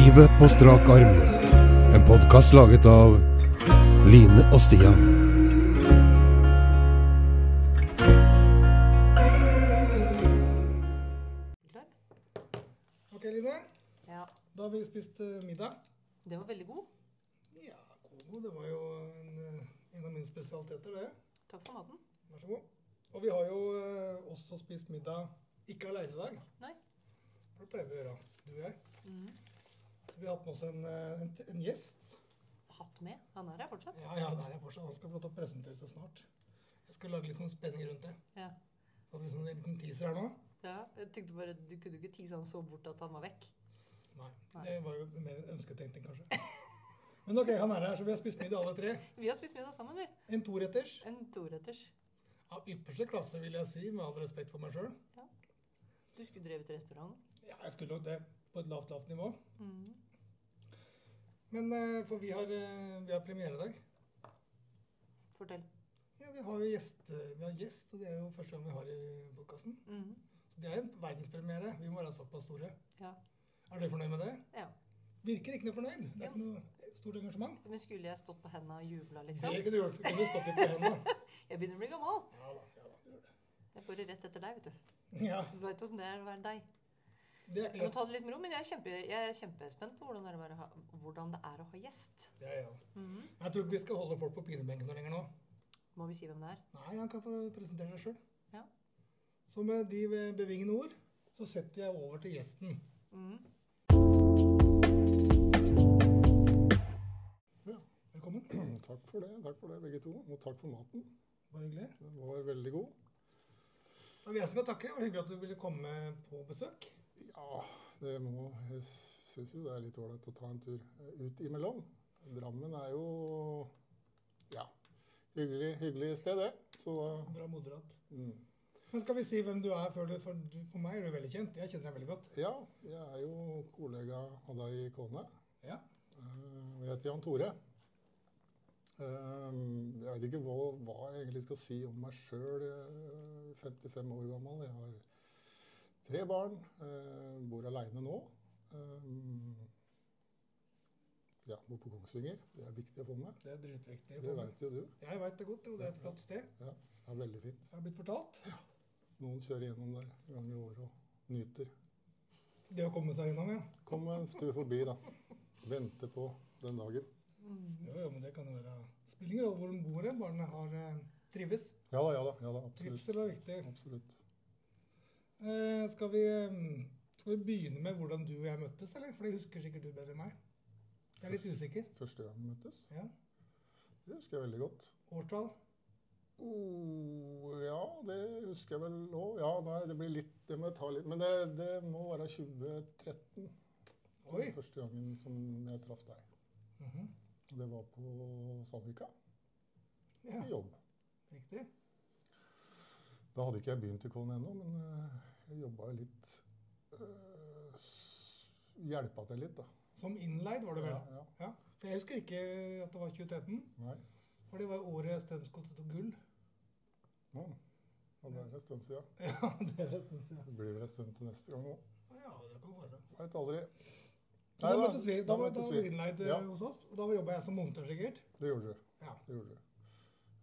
Livet på strak arm. En podkast laget av Line og Stian. Ok, Line. Ja. Da har vi spist eh, middag. Det var veldig god. Ja, Komo, det var jo en, eh, en av mine spesialiteter, det. Takk for maten. Vær så god. Og vi har jo eh, også spist middag ikke alene i dag. Nei. For det pleier vi å gjøre, du og jeg. Mhm. Vi har hatt med oss en, eh, en, en gjest. Hatt med. Han er her fortsatt. Ja, ja, der er jeg fortsatt. Han skal få lov til å presentere seg snart. Jeg skal lage litt sånn spenning rundt det. Ja. Så hadde vi sånn en liten teaser her nå. ja. Jeg tenkte bare, Du kunne ikke tise han så bort at han var vekk. Nei, Nei. det var jo mer en ønsketenkning, kanskje. Men ok, han er her, så vi har spist middag alle tre. Vi har spist middag sammen, vi. En toretters. En toretters. Av ypperste klasse, vil jeg si, med all respekt for meg sjøl. Du skulle drevet restaurant. Ja, jeg skulle nok det på et lavt, lavt nivå. Mhm. Men eh, for vi har, eh, vi har dag. Fortell. Ja, vi har jo gjest, eh, vi har gjest, og det er jo første gang vi har i podkasten. Mhm. Så det er en verdenspremiere. Vi må være såpass store. Ja. Er dere fornøyd med det? ja. Virker ikke noe fornøyd. Det er ikke noe stort engasjement. Men skulle jeg stått på hendene og jubla, Det liksom? kunne du gjort. Du kunne stått litt på hendene. Jeg begynner å bli gammel. Ja da, ja da. du gjør det. Jeg er bare rett etter deg, vet du. Ja, Du vet åssen det er å være deg. Det er ikke må ta det litt med ro, men jeg er, kjempe, jeg er kjempespent på hvordan det er å, ha- hvordan det er å ha gjest. Det er jeg. -hmm. Jeg tror ikke vi skal holde folk på pinebenken noe lenger nå. Må vi si hvem det er? Nei, han kan få presentere seg sjøl. Ja. Så med de bevingende ord så setter jeg over til gjesten. Mhm. Velkommen. Takk for det, takk for det, begge to. Og takk for maten. Bare hyggelig. Den var veldig god. Det er jeg som skal takke. Det var hyggelig at du ville komme på besøk. Ja, det må Jeg syns jo det er litt ålreit å ta en tur eh, ut imellom. Drammen er jo ja, hyggelig, hyggelig sted, det. Så da Bra moderat. mm. Men skal vi si hvem du er før du For, du, for meg er du veldig kjent. Jeg kjenner deg veldig godt. Ja, jeg er jo kollega av deg i Kone. Ja. Eh, jeg heter Jan Tore. Eh, jeg vet ikke hva, hva jeg egentlig skal si om meg sjøl. 55 år gammel. Jeg har tre barn. eh, bor aleine nå. Eh, ja, bor på Kongsvinger. Det er viktig å få med. Det er dritviktig. Det veit jo du. Jeg veit det godt, Jo, det er et flott sted. Ja, det er veldig fint. Jeg har blitt fortalt. Noen kjører gjennom der en gang i året og nyter. Det å komme seg gjennom, ja. Komme en tur forbi, da. Vente på den dagen. Jo, jo, men det kan jo være Spiller ingen rolle hvor de bor, barna har eh, trives. Ja da, ja da. ja da, Absolutt. Trivsel er viktig. absolutt. Eh, skal, vi, mm, skal vi begynne med hvordan du og jeg møttes, eller? For det husker sikkert du bedre enn meg. Jeg er litt usikker. Første gang vi møttes. Ja. Det husker jeg veldig godt. Årstall? Oh, ja, det husker jeg vel òg. Ja, nei, det blir litt Det må jeg ta litt Men det, det må være 2013. Oi. Første gangen som jeg traff deg. Mm -hmm. Det var på Sandvika. Ja, I jobb. riktig. Da hadde ikke jeg begynt i Kollen ennå, men eh, jobba jo litt øh, Hjelpa til litt, da. Som innleid var det vel? Ja, ja. Ja. For jeg husker ikke at det var 2013. Nei. For det var året Strømsgodset tok gull. Ja. Og det er en stund siden. Ja, det er en stund siden. Det blir vel en stund til neste gang òg. Ja, det kan være. Veit aldri. Nei da, møttes vi. Da, da da var du innleid Ja. hos oss, og da jobba jeg som montør, sikkert. Det gjorde du. Ja. Det gjorde du.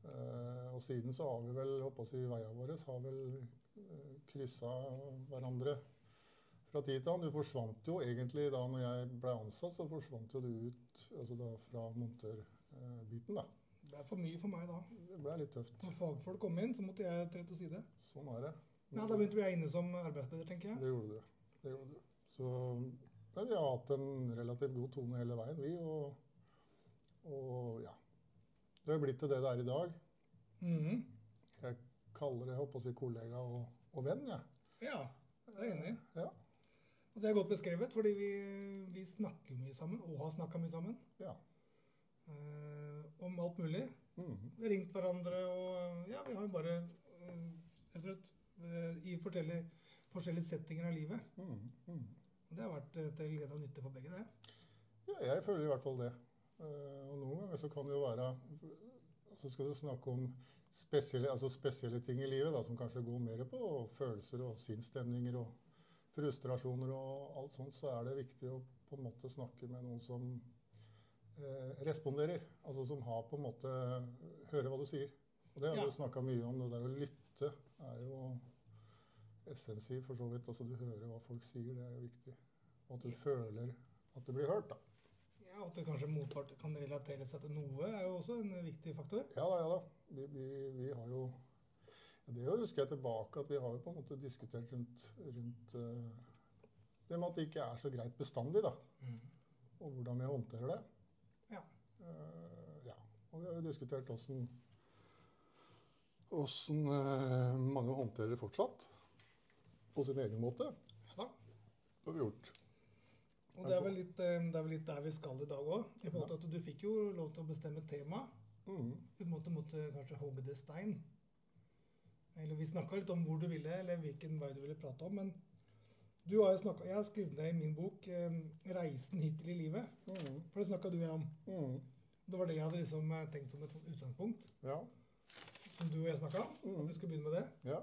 Uh, og siden så har vi vel, håper å si, veia våre har vel kryssa hverandre fra tid til annen. Du forsvant jo egentlig da når jeg ble ansatt, så forsvant jo du ut altså da fra montørbiten, da. Det er for mye for meg da. Det ble litt tøft. Når fagfolk kom inn, så måtte jeg tre til side. Sånn er det. Ja, Da begynte jeg inne som arbeidsleder, tenker jeg. Det gjorde du. Det gjorde du. Så ja, vi har hatt en relativt god tone hele veien, vi. Og, og ja. Det har blitt til det det er i dag. Mhm. Jeg kaller det jeg håper å si, kollega og, og venn, Ja. Ja, det er jeg enig. Ja. Og det er godt beskrevet, fordi vi, vi snakker mye sammen, og har snakka mye sammen. Ja. eh, om alt mulig. Mhm. Vi har ringt hverandre, og ja, vi har jo bare jeg tror, og eh, i forskjellige, forskjellige settinger av livet. Mm Mhm. Og Det har vært eh, til glede og nytte for begge, det. Ja, jeg føler i hvert fall det. Eh, og noen ganger så kan det jo være Så skal du snakke om spesielle, altså spesielle ting i livet da, som kanskje går mer på følelser og sinnsstemninger og frustrasjoner og alt sånt, så er det viktig å på en måte snakke med noen som eh, responderer. Altså som har på en måte Hører hva du sier. Og det har Ja. du snakka mye om. Det der å lytte er jo essensiv for så vidt. Altså du hører hva folk sier, det er jo viktig. Og at du føler at du blir hørt, da. Ja, At det kanskje motpart kan relatere seg til noe, er jo også en viktig faktor. Ja da, ja da. Vi, vi, vi har jo ja, Det husker jeg tilbake at vi har jo på en måte diskutert rundt, rundt uh, det med at det ikke er så greit bestandig, da. Og hvordan vi håndterer det. Ja. Uh, ja. Og vi har jo diskutert åssen åssen uh, mange håndterer det fortsatt. På sin egen måte. Ja. Det har vi gjort. Og det er, vel litt, eh, det er vel litt der vi skal i dag òg. I forhold til at du fikk jo lov til å bestemme tema. Mm. Du måtte, måtte kanskje hogge det stein. Eller vi snakka litt om hvor du ville, eller hvilken vei du ville prate om. Men du har jo snakket, jeg har skrevet ned i min bok eh, 'Reisen hittil i livet'. Mm. For det snakka du og jeg om. Mm. Det var det jeg hadde liksom eh, tenkt som et utgangspunkt. Ja. Som du og jeg snakka om. Mm. At vi skulle begynne med det. ja.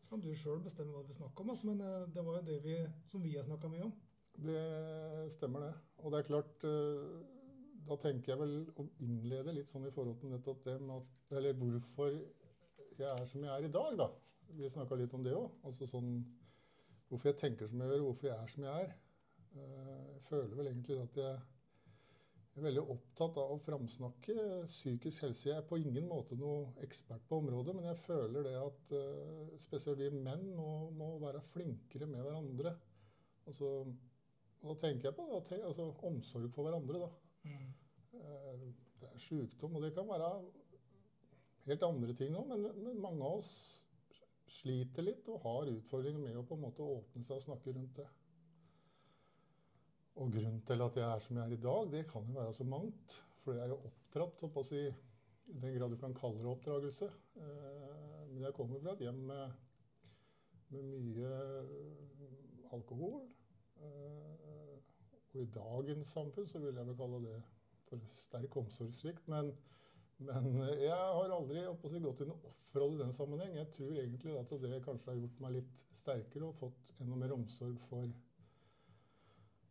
Så kan du sjøl bestemme hva du vil snakke om. Altså, men eh, det var jo det vi, som vi har snakka mye om. Det stemmer, det. Og det er klart eh, Da tenker jeg vel å innlede litt sånn i forhold til nettopp det med at Eller hvorfor jeg er som jeg er i dag, da. Vi snakka litt om det òg. Altså sånn Hvorfor jeg tenker som jeg gjør, hvorfor jeg er som jeg er. Eh, Jeg føler vel egentlig at jeg er veldig opptatt av å framsnakke psykisk helse. Jeg er på ingen måte noe ekspert på området, men jeg føler det at eh, spesielt vi menn må, må være flinkere med hverandre. Altså, da tenker jeg på altså, omsorg for hverandre. Da. Eh, Det er sjukdom, og det kan være helt andre ting òg, men, men mange av oss sliter litt og har utfordringer med å på en måte åpne seg og snakke rundt det. Og grunnen til at jeg er som jeg er i dag, det kan jo være så mangt. For jeg er jo oppdratt, i den grad du kan kalle det oppdragelse. Eh, Men jeg kommer fra et hjem med, med mye eh, alkohol. Eh, Og i dagens samfunn så vil jeg vel kalle det for sterk omsorgssvikt. Men, men jeg har aldri gått i noen offerrolle i den sammenheng. Jeg tror egentlig at det kanskje har gjort meg litt sterkere og fått enda mer omsorg for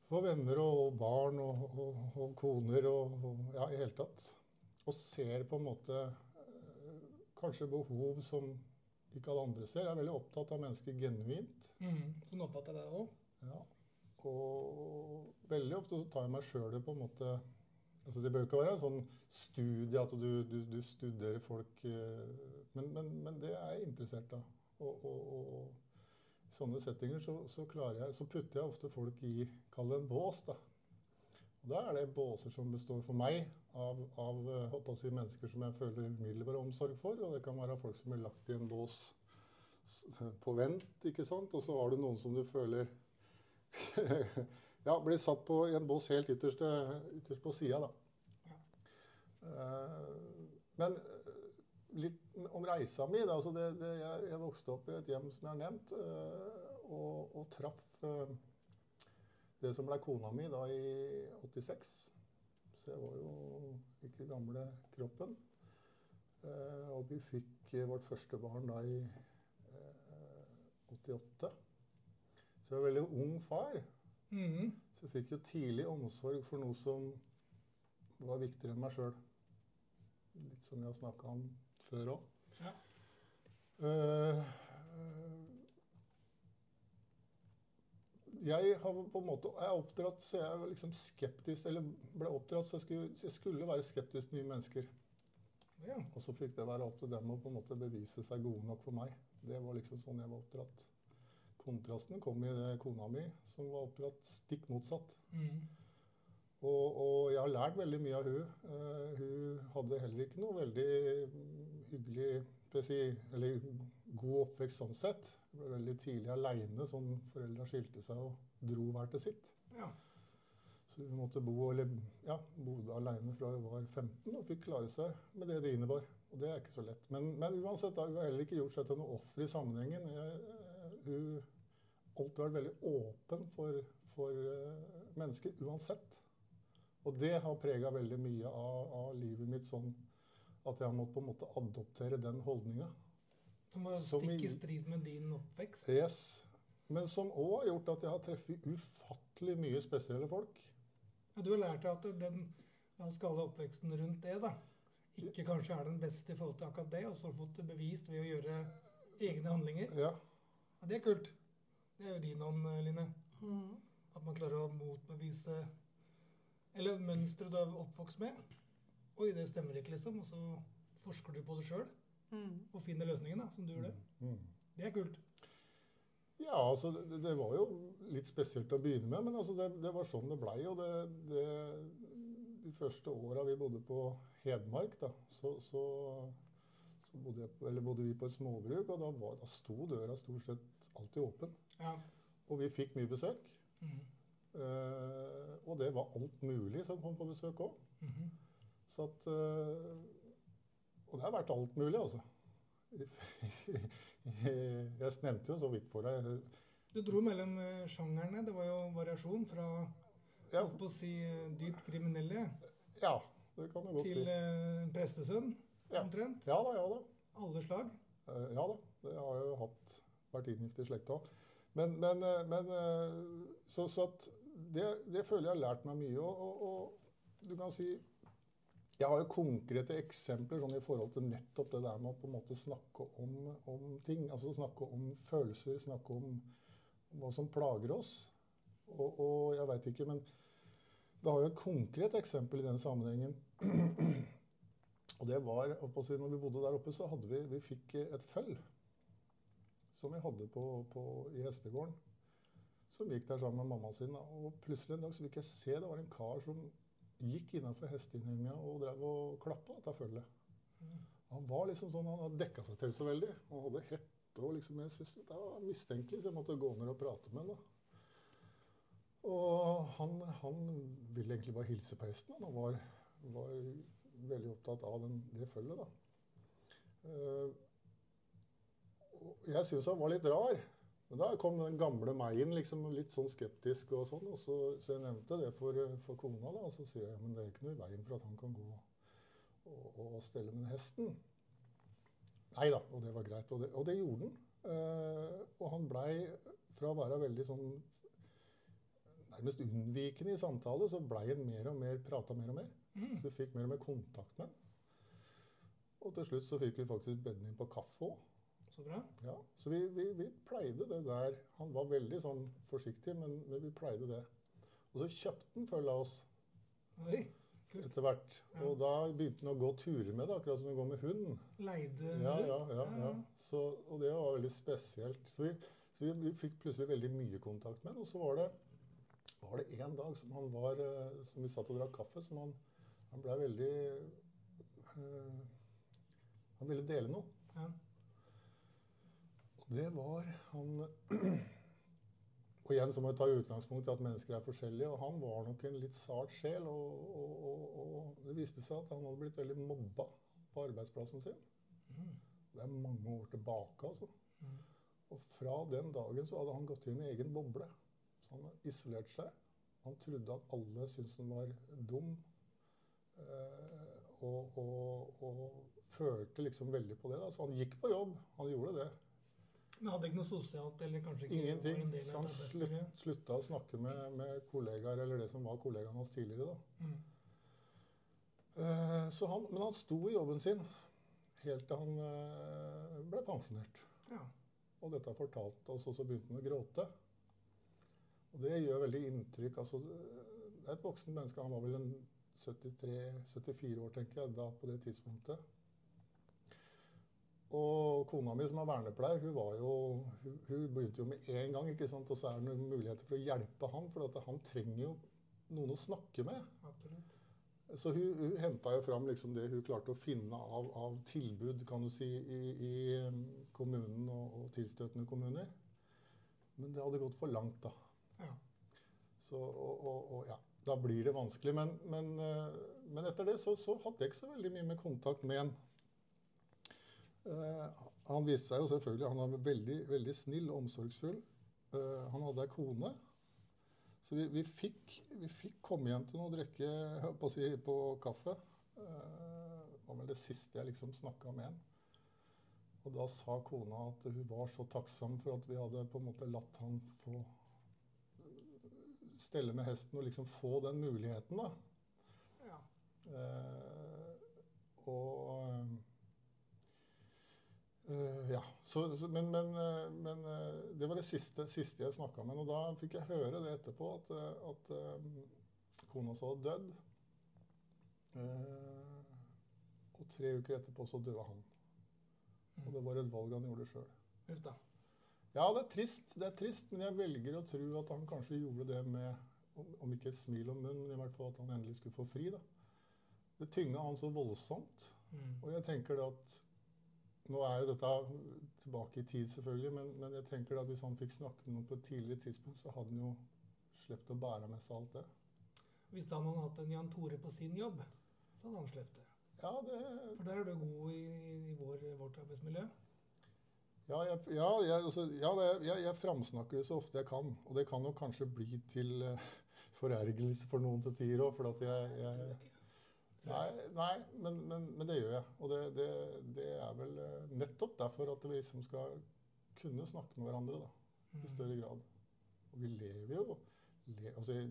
for venner og barn og, og, og koner og, og ja, i hele tatt. Og ser på en måte eh, kanskje behov som ikke alle andre ser. Jeg er veldig opptatt av mennesker genuint. Sånn oppfatter jeg det òg. Ja. Og veldig ofte så tar jeg meg sjøl på en måte altså Det bør ikke være en sånn studie at du, du, du studerer folk eh, men, men, men det er jeg interessert av. Og, i sånne settinger så, så, jeg, så putter jeg ofte folk i Kall det en bås. da. Og Da er det båser som består for meg av, av eh, si, mennesker som jeg føler umiddelbar omsorg for. Og det kan være folk som er lagt i en bås på vent. ikke sant? Og så har du noen som du føler ja, blir satt på en bås helt ytterst, ytterst på sida, da. Uh, men eh, litt om reisa mi. Da, altså det, det, jeg, jeg vokste opp i et hjem som jeg har nevnt, uh, og, og traff uh, det som ble kona mi da i 86. Så jeg var jo ikke gamle kroppen. Og vi fikk vårt første barn da i eh, 88. Så jeg var veldig ung far. Mhm. Så jeg fikk jo tidlig omsorg for noe som var viktigere enn meg sjøl. Litt som jeg har snakka om før òg. Ja. jeg har på en måte, jeg er oppdratt så jeg er liksom skeptisk, eller ble oppdratt så jeg skulle, jeg skulle være skeptisk til nye mennesker. Ja. Og så fikk det være opp til dem å på en måte bevise seg gode nok for meg. Det var liksom sånn jeg var oppdratt. Kontrasten kom i det kona mi, som var oppdratt stikk motsatt. Mm. Og, og jeg har lært veldig mye av hun. Uh, hun hadde heller ikke noe veldig hyggelig si, eller god oppvekst sånn sett. Hun ble veldig tidlig aleine, sånn foreldra skilte seg og dro hver til sitt. ja. Så hun måtte bo, eller, ja, bodde aleine fra hun var 15 og fikk klare seg med det det innebar. Og det er ikke så lett. Men, men uansett, da, hun har heller ikke gjort seg til noe offer i sammenhengen. Jeg, eh, hun alltid vært veldig åpen for, for eh, mennesker, uansett. Og det har prega veldig mye av, av livet mitt sånn at jeg har måttet på en måte adoptere den holdninga. Som var stikk i i- strid med din oppvekst. Yes. Men som òg har gjort at jeg har truffet ufattelig mye spesielle folk. Ja, du har lært deg at den la oss kalle oppveksten rundt det, da, ikke kanskje er den beste i forhold til akkurat det, og så fått det bevist ved å gjøre egne handlinger. Ja. Ja, det er kult. Det er jo din ånd, Line. At man klarer å motbevise Eller mønsteret du er oppvokst med. Oi, det stemmer ikke, liksom. Og så forsker du på det sjøl Mm. og finner løsningen, da, som du gjorde. Mm. Det er kult. Ja, altså det, det var jo litt spesielt å begynne med, men altså det, det var sånn det blei. Og det, det, de første åra vi bodde på Hedmark, da, så, så, så bodde, jeg, eller bodde vi på et småbruk, og da, var, da sto døra stort sett alltid åpen. Ja. Og vi fikk mye besøk. Mhm. Uh, og det var alt mulig som kom på besøk òg. Mhm. Så at uh, Og det har vært alt mulig, altså. Jeg nevnte jo så vidt for deg Du dro mellom eh, sjangerne. Det var jo variasjon fra Ja, holdt på å si eh, dypt kriminelle ja det kan du godt til si. eh, prestesønn, Ja. omtrent. Ja da, ja da. Alle slag. Eh, Ja da. Det har jeg jo hatt, vært inngift i slekta. Men, men, eh, men eh, så, så det, det føler jeg har lært meg mye. Og, og, og du kan si Jeg har jo konkrete eksempler sånn i forhold til nettopp det der med å på en måte snakke om, om ting. Altså snakke om følelser, snakke om hva som plager oss. Og, og jeg veit ikke, men det har jo et konkret eksempel i den sammenhengen. Og det var, si, når vi bodde der oppe, så hadde vi, vi fikk et føll som vi hadde på, på, i hestegården. Som gikk der sammen med mammaen sin. Og plutselig en dag så fikk jeg se det var en kar som gikk innafor hesteinnhenga og drev og klappa dette føllet. Han var liksom sånn, han hadde dekka seg til så veldig. Han hadde hette og liksom, jeg syntes det var mistenkelig, så jeg måtte gå ned og prate med ham. Og han, han ville egentlig bare hilse på hesten. Han var, var veldig opptatt av den, det følget. da. Og jeg syns han var litt rar. Men da kom den gamle meg inn, liksom, litt sånn skeptisk. og sånn, og så, så jeg nevnte det for, for kona, da, og så sier jeg men det er ikke noe i veien for at han kan gå og, og stelle med hesten. Nei da, og det var greit. Og det, og det gjorde han. Eh, og han blei, fra å være veldig sånn nærmest unnvikende i samtale, så blei han mer og mer prata mer og mer. Så vi fikk mer og mer kontakt med han. Og til slutt så fikk vi faktisk bedt ham inn på kaffe òg. Så bra. Ja, så vi, vi, vi pleide det der. Han var veldig sånn forsiktig, men, men vi pleide det. Og så kjøpte han følge av oss Oi. Kult. etter hvert. Og da begynte han å gå turer med det, akkurat som han går med hund. Leide Ja, ja, ja, ja. Så, og det var veldig spesielt. Så vi, så vi, vi fikk plutselig veldig mye kontakt med han. Og så var det, var det en dag som han var, eh, som vi satt og drakk kaffe, som han, han blei veldig øh, Han ville dele noe. Ja. Det var han Og igjen så må vi ta utgangspunkt i at mennesker er forskjellige. Og han var nok en litt sart sjel. Og, og, og, og det viste seg at han hadde blitt veldig mobba på arbeidsplassen sin. Mm. Det er mange år tilbake, altså. Mm. Og fra den dagen så hadde han gått inn i egen boble. Så han hadde isolert seg. Han trodde at alle syntes han var dum. Eh, og, og, og følte liksom veldig på det. Da. Så han gikk på jobb. Han gjorde det. Men hadde ikke noe sosialt, eller kanskje ikke Ingenting. en del av han slutt, slutta å snakke med, med kollegaer, eller det som var kollegaene hans tidligere. da. Mm. Så han, men han sto i jobben sin helt til han eh, ble pensjonert. Ja. Og dette fortalte oss, og så begynte han å gråte. Og det gjør veldig inntrykk. altså Det er et voksen menneske. Han var vel en 73-74 år, tenker jeg, da på det tidspunktet. Og kona mi, som er vernepleier, hun, var jo, hun, hun begynte jo med en gang. ikke sant? Og så er det noen muligheter for å hjelpe han, for han trenger jo noen å snakke med. Absolutt. Så hun, hun henta jo fram liksom det hun klarte å finne av, av tilbud kan du si, i, i um, kommunen og, og tilstøtende kommuner. Men det hadde gått for langt, da. Ja. Så, og, og, og ja, da blir det vanskelig. Men, men, eh, men etter det så, så hadde jeg ikke så veldig mye med kontakt med han. Eh, han viste seg jo selvfølgelig Han var veldig, veldig snill og omsorgsfull. Eh, han hadde ei kone. Så vi, vi, fikk, vi fikk komme hjem til noe å drikke på, si, på kaffe. Eh, det var vel det siste jeg liksom snakka med ham. Og da sa kona at hun var så takksom for at vi hadde på en måte latt han få stelle med hesten og liksom få den muligheten, da. Ja. Eh, og eh, Ja. Så, så, men men, eh, men eh, det var det siste, siste jeg snakka med. Og da fikk jeg høre det etterpå, at, at eh, kona så hadde dødd. Uh, og tre uker etterpå så døde han. Og det var et valg han gjorde sjøl. Ja, det er trist, det er trist, men jeg velger å tro at han kanskje gjorde det med om- om ikke et smil om munnen, men i hvert fall at han endelig skulle få fri. da. Det tynga han så voldsomt. Mm. Og jeg tenker det at Nå er jo dette tilbake i tid, selvfølgelig, men, men jeg tenker at hvis han fikk snakke med noen på et tidligere tidspunkt, så hadde han jo sluppet å bære med seg alt det. Hvis han hadde hatt en Jan Tore på sin jobb, så hadde han sluppet det. Ja, det, For der er du god i, i vår, vårt arbeidsmiljø. ja, jeg, ja, jeg, altså, ja det, jeg, jeg framsnakker det så ofte jeg kan. Og det kan jo kanskje bli til uh, forergelse for noen til tider òg, for at jeg, jeg. Nei, nei men, men, men det gjør jeg. Og det, det, det er vel eh, nettopp derfor at vi liksom skal kunne snakke med hverandre da, i Mm. større grad. Og vi lever jo le, altså jeg,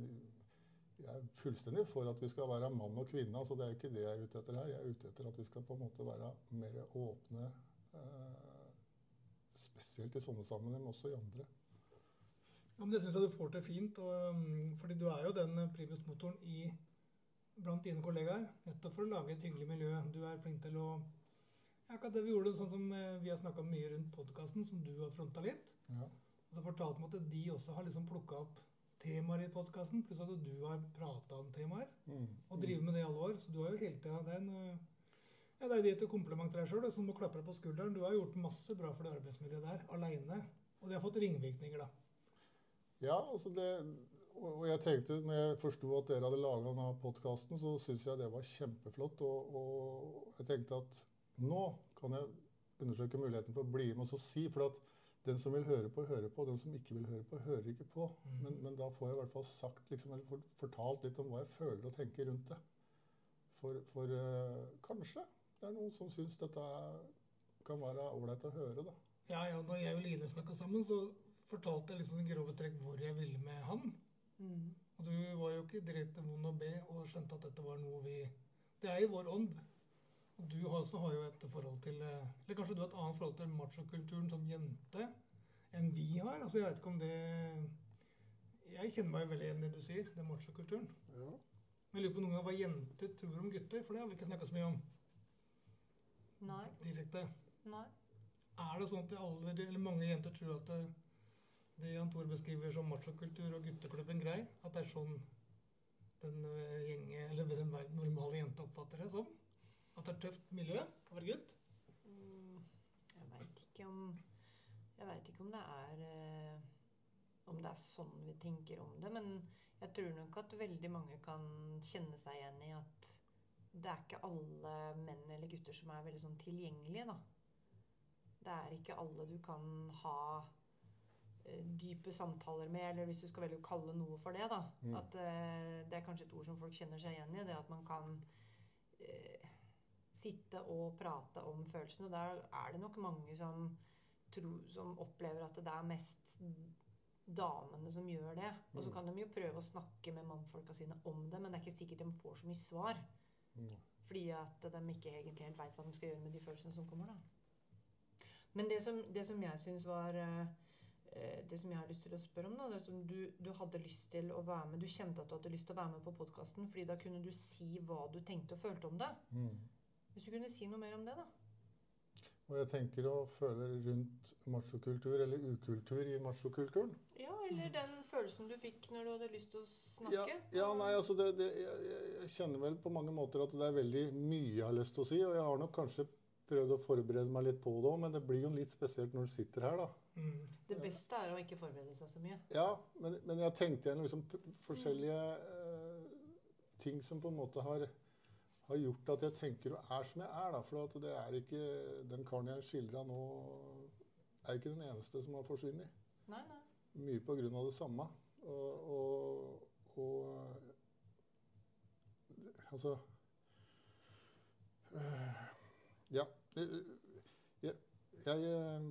er fullstendig for at vi skal være mann og kvinne. altså Det er jo ikke det jeg er ute etter her. Jeg er ute etter at vi skal på en måte være mer åpne. Eh, spesielt i sånne sammenhenger, men også i andre. Ja, men Det syns jeg du får til fint. Og, um, fordi du er jo den primusmotoren i, blant dine kollegaer. Nettopp for å lage et hyggelig miljø. Du er flink til å ja, det Vi gjorde sånn som eh, vi har snakka mye rundt podkasten, som du har fronta litt. Ja. Og du fortalte meg at de også har liksom plukka opp temaer i podkasten, pluss at du har prata om temaer. Mm. Og driver med det i alle år. Så du har jo hele tida er eh, ja, det er det til kompliment til deg sjøl, som må klappe deg på skulderen. Du har gjort masse bra for det arbeidsmiljøet der, aleine. Og det har fått ringvirkninger, da. Ja, altså det og jeg tenkte, når jeg forsto at dere hadde laga denne podkasten, så syntes jeg det var kjempeflott. Og, og jeg tenkte at nå kan jeg undersøke muligheten for å bli med og så si. For at den som vil høre på, hører på. Den som ikke vil høre på, hører ikke på. Mm. Men, men da får jeg i hvert fall sagt, liksom, eller fortalt litt om hva jeg føler og tenker rundt det. For, for uh, kanskje det er noen som syns dette kan være ålreit å høre, da. Ja, ja, når jeg og Line snakka sammen, så fortalte jeg liksom i grove trekk hvor jeg ville med han. Mm. Og du var jo ikke direkte vond å be og skjønte at dette var noe vi Det er i vår ånd. Og du har- også har jo et forhold til eh, Eller kanskje du har et annet forhold til machokulturen som jente enn vi har? Altså, jeg vet ikke om det Jeg kjenner meg veldig igjen i det du sier, den machokulturen. Ja. Men jeg lurer på noen ganger hva jenter tror om gutter, for det har vi ikke snakka så mye om Nei. direkte. Nei. Er det sånn at alle, eller mange jenter tror at det, Jan Tor beskriver som machokultur og gutteklubben grei, at det er sånn den eh, gjenge, eller den normale jenta oppfatter det som? At det er tøft miljø å være gutt? Mm, Jeg veit ikke om Jeg vet ikke om det er eh, Om det er sånn vi tenker om det. Men jeg tror nok at veldig mange kan kjenne seg igjen i at det er ikke alle menn eller gutter som er veldig sånn tilgjengelige, da. Det er ikke alle du kan ha dype samtaler med, eller hvis du skal velge å kalle noe for det, da. Mm. At eh, det er kanskje et ord som folk kjenner seg igjen i. Det at man kan eh, sitte og prate om følelsene. Og der er det nok mange som, tro, som opplever at det er mest damene som gjør det. Og så Mm. kan de jo prøve å snakke med mannfolka sine om det, men det er ikke sikkert de får så mye svar. Mm. Fordi at de ikke egentlig helt veit hva de skal gjøre med de følelsene som kommer. da. Men det som, det som jeg syns var eh, eh, Det som jeg har lyst til å spørre om, da, det som du, du hadde lyst til å være med Du kjente at du hadde lyst til å være med på podkasten, fordi da kunne du si hva du tenkte og følte om det. Mm. Hvis du kunne si noe mer om det, da. Og jeg tenker og føler rundt machokultur, eller ukultur i machokulturen. Ja, eller den følelsen du fikk når du hadde lyst til å snakke. ja, nei, altså det, det, jeg- jeg kjenner vel på mange måter at det er veldig mye jeg har lyst til å si. Og jeg har nok kanskje prøvd å forberede meg litt på det òg, men det blir jo litt spesielt når du sitter her, da. Mm. Det beste er å ikke forberede seg så mye. Ja, men, men jeg tenkte igjen liksom forskjellige uh, ting som på en måte har, har gjort at jeg tenker og er som jeg er. da, For at det er ikke den karen jeg skildra nå, er ikke den eneste som har forsvunnet. Nei, nei. Mye på grunn av det samme. Og, og, og Altså øh, Ja. Jeg, jeg, øh,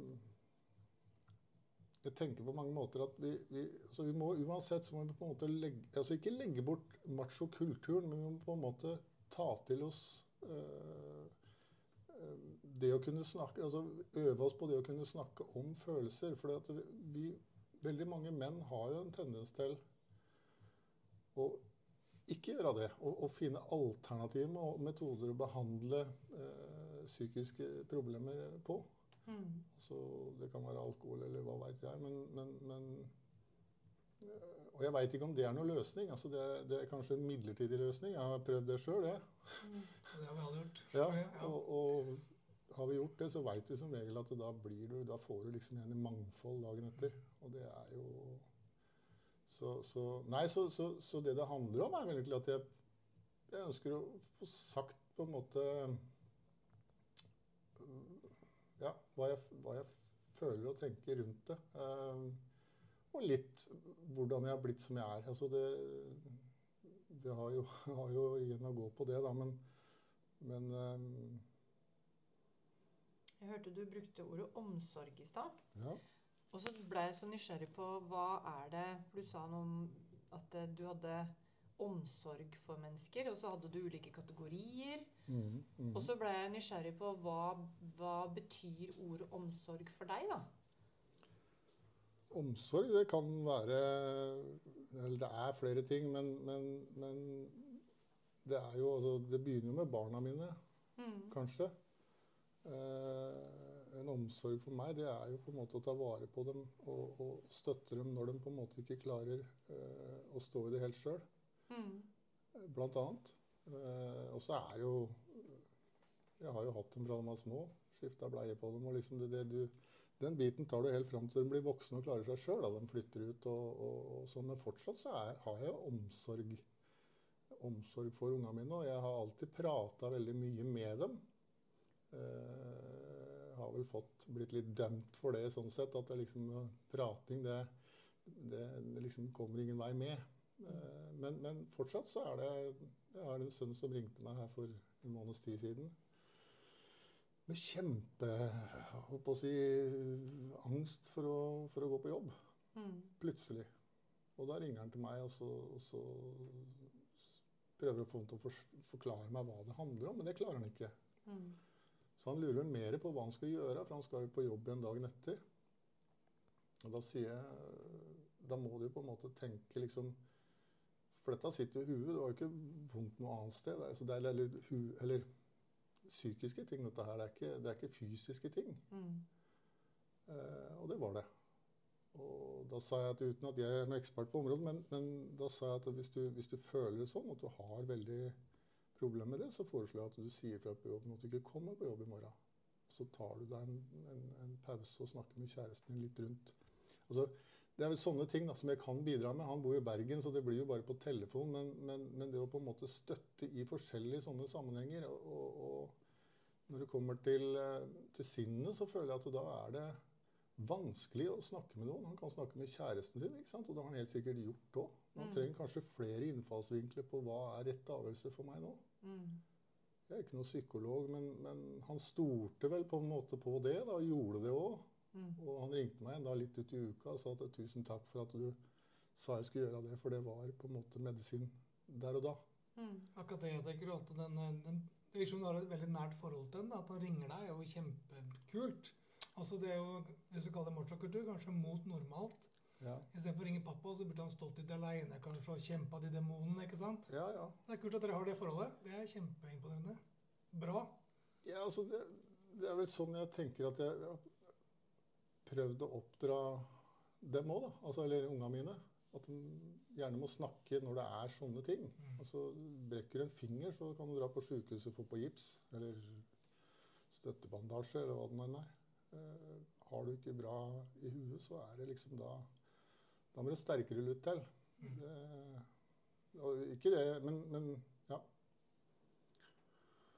jeg tenker på mange måter at vi, vi, altså vi må uansett så må vi på en måte legge, altså ikke legge bort macho-kulturen, men vi må på en måte ta til oss øh, det å kunne snakke altså Øve oss på det å kunne snakke om følelser. For vi, veldig mange menn har jo en tendens til å ikke gjøre det. Og, og finne alternative metoder å behandle øh, psykiske problemer på. Mm. Altså, det kan være alkohol eller hva veit jeg. Men, men, men, Og jeg veit ikke om det er noen løsning. Altså, det, det, er kanskje en midlertidig løsning. Jeg har prøvd det sjøl, jeg. Mm. Det har vi alle gjort. Ja, og, og, har vi gjort det, så veit vi som regel at da, du, da får du liksom igjen i mangfold dagen etter. Og det er jo Så, så nei, så, så, det det handler om, er vel egentlig at jeg, jeg ønsker å få sagt på en måte ja, hva jeg, hva jeg, føler og tenker rundt det. Uh, og litt hvordan jeg har blitt som jeg er. Altså det, det har, jo, har jo igjen å gå på det, da, men, men um, Jeg hørte du brukte ordet omsorg i stad. Ja. Og så ble jeg så nysgjerrig på hva er det For du sa noe om at du hadde omsorg for mennesker, og så hadde du ulike kategorier. Mm, mm. Og så ble jeg nysgjerrig på hva, hva betyr ordet omsorg for deg, da? Omsorg, det kan være Eller det er flere ting, men, men, men det er jo altså Det begynner jo med barna mine, mm. kanskje. Eh, en omsorg for meg, det er jo på en måte å ta vare på dem og, og støtte dem når de på en måte ikke klarer eh, å stå i det helt sjøl. Mm. Blant annet. Eh, og så er jo Jeg har jo hatt dem fra de var små. Skifta bleie på dem. og liksom det, det du, Den biten tar du helt fram til de blir voksne og klarer seg sjøl. De flytter ut og, og, og sånn. Men fortsatt så er, har jeg omsorg, omsorg for ungene mine. Og jeg har alltid prata veldig mye med dem. Eh, har vel fått, blitt litt dømt for det sånn sett. At det liksom, prating det, det, det liksom kommer ingen vei med. Eh, men, men, fortsatt så er det Jeg har en sønn som ringte meg her for en måneds tid siden. Med kjempe å si, angst for å, for å, gå på jobb. Mm. Plutselig. Og da ringer han til meg, og så, og så prøver å få ham til å for, forklare meg hva det handler om. Men det klarer han ikke. Mm. Så han lurer mer på hva han skal gjøre, for han skal jo på jobb igjen dagen etter. Og da sier jeg Da må du på en måte tenke liksom for dette sitter jo i huet. Det var jo ikke vondt noe annet sted. Altså det er eller, hu, eller psykiske ting, dette her. Det er ikke, det er ikke fysiske ting. Mm. Eh, og det var det. Og da sa jeg at uten at jeg er noen ekspert på området, men, men da sa jeg at hvis du, hvis du, føler det sånn, at du har veldig problemer med det, så foreslår jeg at du sier fra på jobben at du ikke kommer på jobb i morgen. Så tar du deg en, en, en pause og snakker med kjæresten din litt rundt. Altså, det er vel sånne ting da, som jeg kan bidra med. Han bor i Bergen, så det blir jo bare på telefon. Men, men, men det å på en måte støtte i forskjellige sånne sammenhenger og, og, Når det kommer til, eh, til sinnet, så føler jeg at da er det vanskelig å snakke med noen. Han kan snakke med kjæresten sin, ikke sant? og det har han helt sikkert gjort òg. Han mm. trenger kanskje flere innfallsvinkler på hva er rett avgjørelse for meg nå. Mm. Jeg er ikke noen psykolog, men, men, han stolte vel på en måte på det, da, og gjorde det òg. Mm. Og han ringte meg da litt ut i uka og sa at tusen takk for at du sa jeg skulle gjøre det, for det var på en måte medisin der og da. Mm. Akkurat det jeg tenker at den, den, Det virker som du har et veldig nært forhold til den. At han ringer deg, er jo kjempekult. Altså det er jo, Hvis du kaller det machokultur, kanskje mot normalt. Ja. Istedenfor å ringe pappa, så burde han stått litt aleine kanskje og kjempa de demonene. ikke sant? Ja, ja. Det er kult at dere har det forholdet. Det er kjempeimponerende. Bra. Ja, altså det, det, er vel sånn jeg tenker at jeg prøvd å oppdra dem òg, altså, eller ungene mine. At de gjerne må snakke når det er sånne ting. Mm. Altså, brekker du en finger, så kan du dra på sjukehuset og få på gips. Eller støttebandasje, eller hva det nå er. Eh, har du ikke bra i huet, så er det liksom da Da må det sterkere lut til. Mm. Det, ikke det, men, men ja.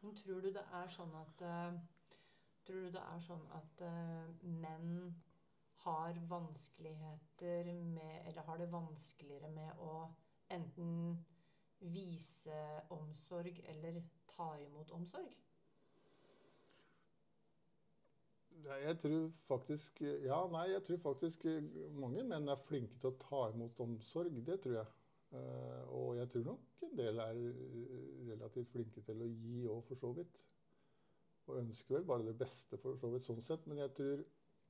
Men tror du det er sånn at uh, Tror du det er sånn at uh, menn har vanskeligheter med Eller har det vanskeligere med å enten vise omsorg eller ta imot omsorg? Nei, Jeg tror faktisk Ja, nei, jeg tror faktisk mange menn er flinke til å ta imot omsorg. Det tror jeg. Eh, og jeg tror nok en del er relativt flinke til å gi òg, for så vidt. Og ønsker vel bare det beste, for så vidt, sånn sett. Men jeg tror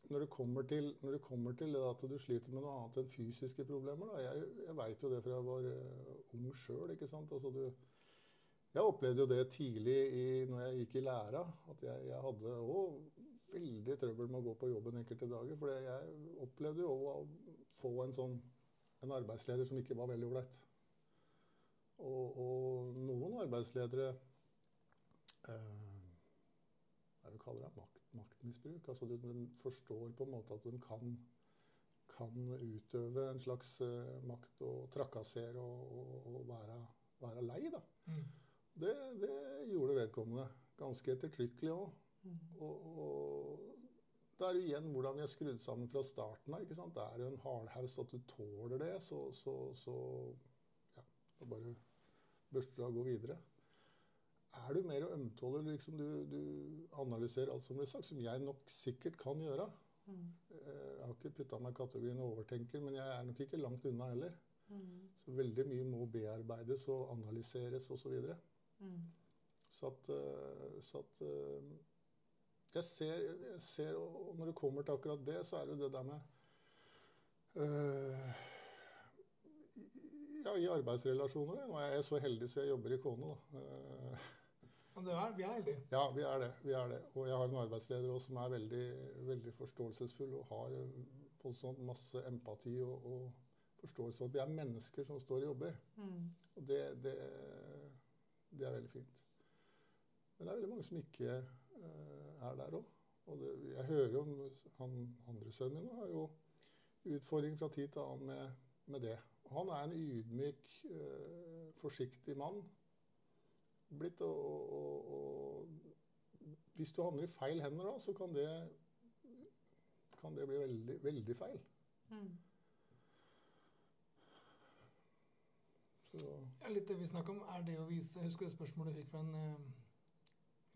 når det kommer til, det, kommer til det at du sliter med noe annet enn fysiske problemer da, Jeg, jeg veit jo det fra jeg var uh, ung sjøl. Altså jeg opplevde jo det tidlig i, når jeg gikk i læra. At jeg, jeg hadde òg veldig trøbbel med å gå på jobben enkelte dager. For jeg opplevde jo å få en sånn en arbeidsleder som ikke var veldig ålreit. Og, og, noen arbeidsledere eh, Hva er det du kaller det? Makt, maktmisbruk. Altså de, de, forstår på en måte at de kan, kan utøve en slags uh, makt og trakassere og, og, og være, være, lei. da. Mm. Det, det, gjorde vedkommende. Ganske ettertrykkelig òg. Mm. Og, og, det er jo igjen hvordan vi er skrudd sammen fra starten av. ikke sant? Det er jo en hardhaus at du tåler det, så, så, så ja, bare børster du av og går videre. Er du mer ømtålig, liksom du, du, analyserer alt som blir sagt, som jeg nok sikkert kan gjøre mm. Eh, jeg har ikke putta meg i kategorien overtenker, men jeg er nok ikke langt unna heller. Mm. Så veldig mye må bearbeides og analyseres osv. Så, mm. så at, eh, så at eh, jeg ser, jeg ser, og Når det kommer til akkurat det, så er det jo det der med øh, Ja, i arbeidsrelasjoner. Nå er jeg så heldig så jeg jobber i Kone, da. Men er, vi er heldige? Ja, vi er det. vi er det. Og jeg har en arbeidsleder også som er veldig, veldig forståelsesfull og har voldsomt masse empati og, og forståelse for at vi er mennesker som står og jobber. Mm. Og det, det, det, er veldig fint. Men det er veldig mange som ikke Eh, er der òg. Og det, jeg hører jo han andre sønnen min har jo utfordring fra tid til annen med, med det. Han er en ydmyk, øh, forsiktig mann. Blitt, og, og, og, hvis du havner i feil hender da, så kan det, kan det bli veldig, veldig feil. Mm. Så. Ja, litt det vi snakker om, er det å vise Husker du spørsmålet du fikk fra en uh,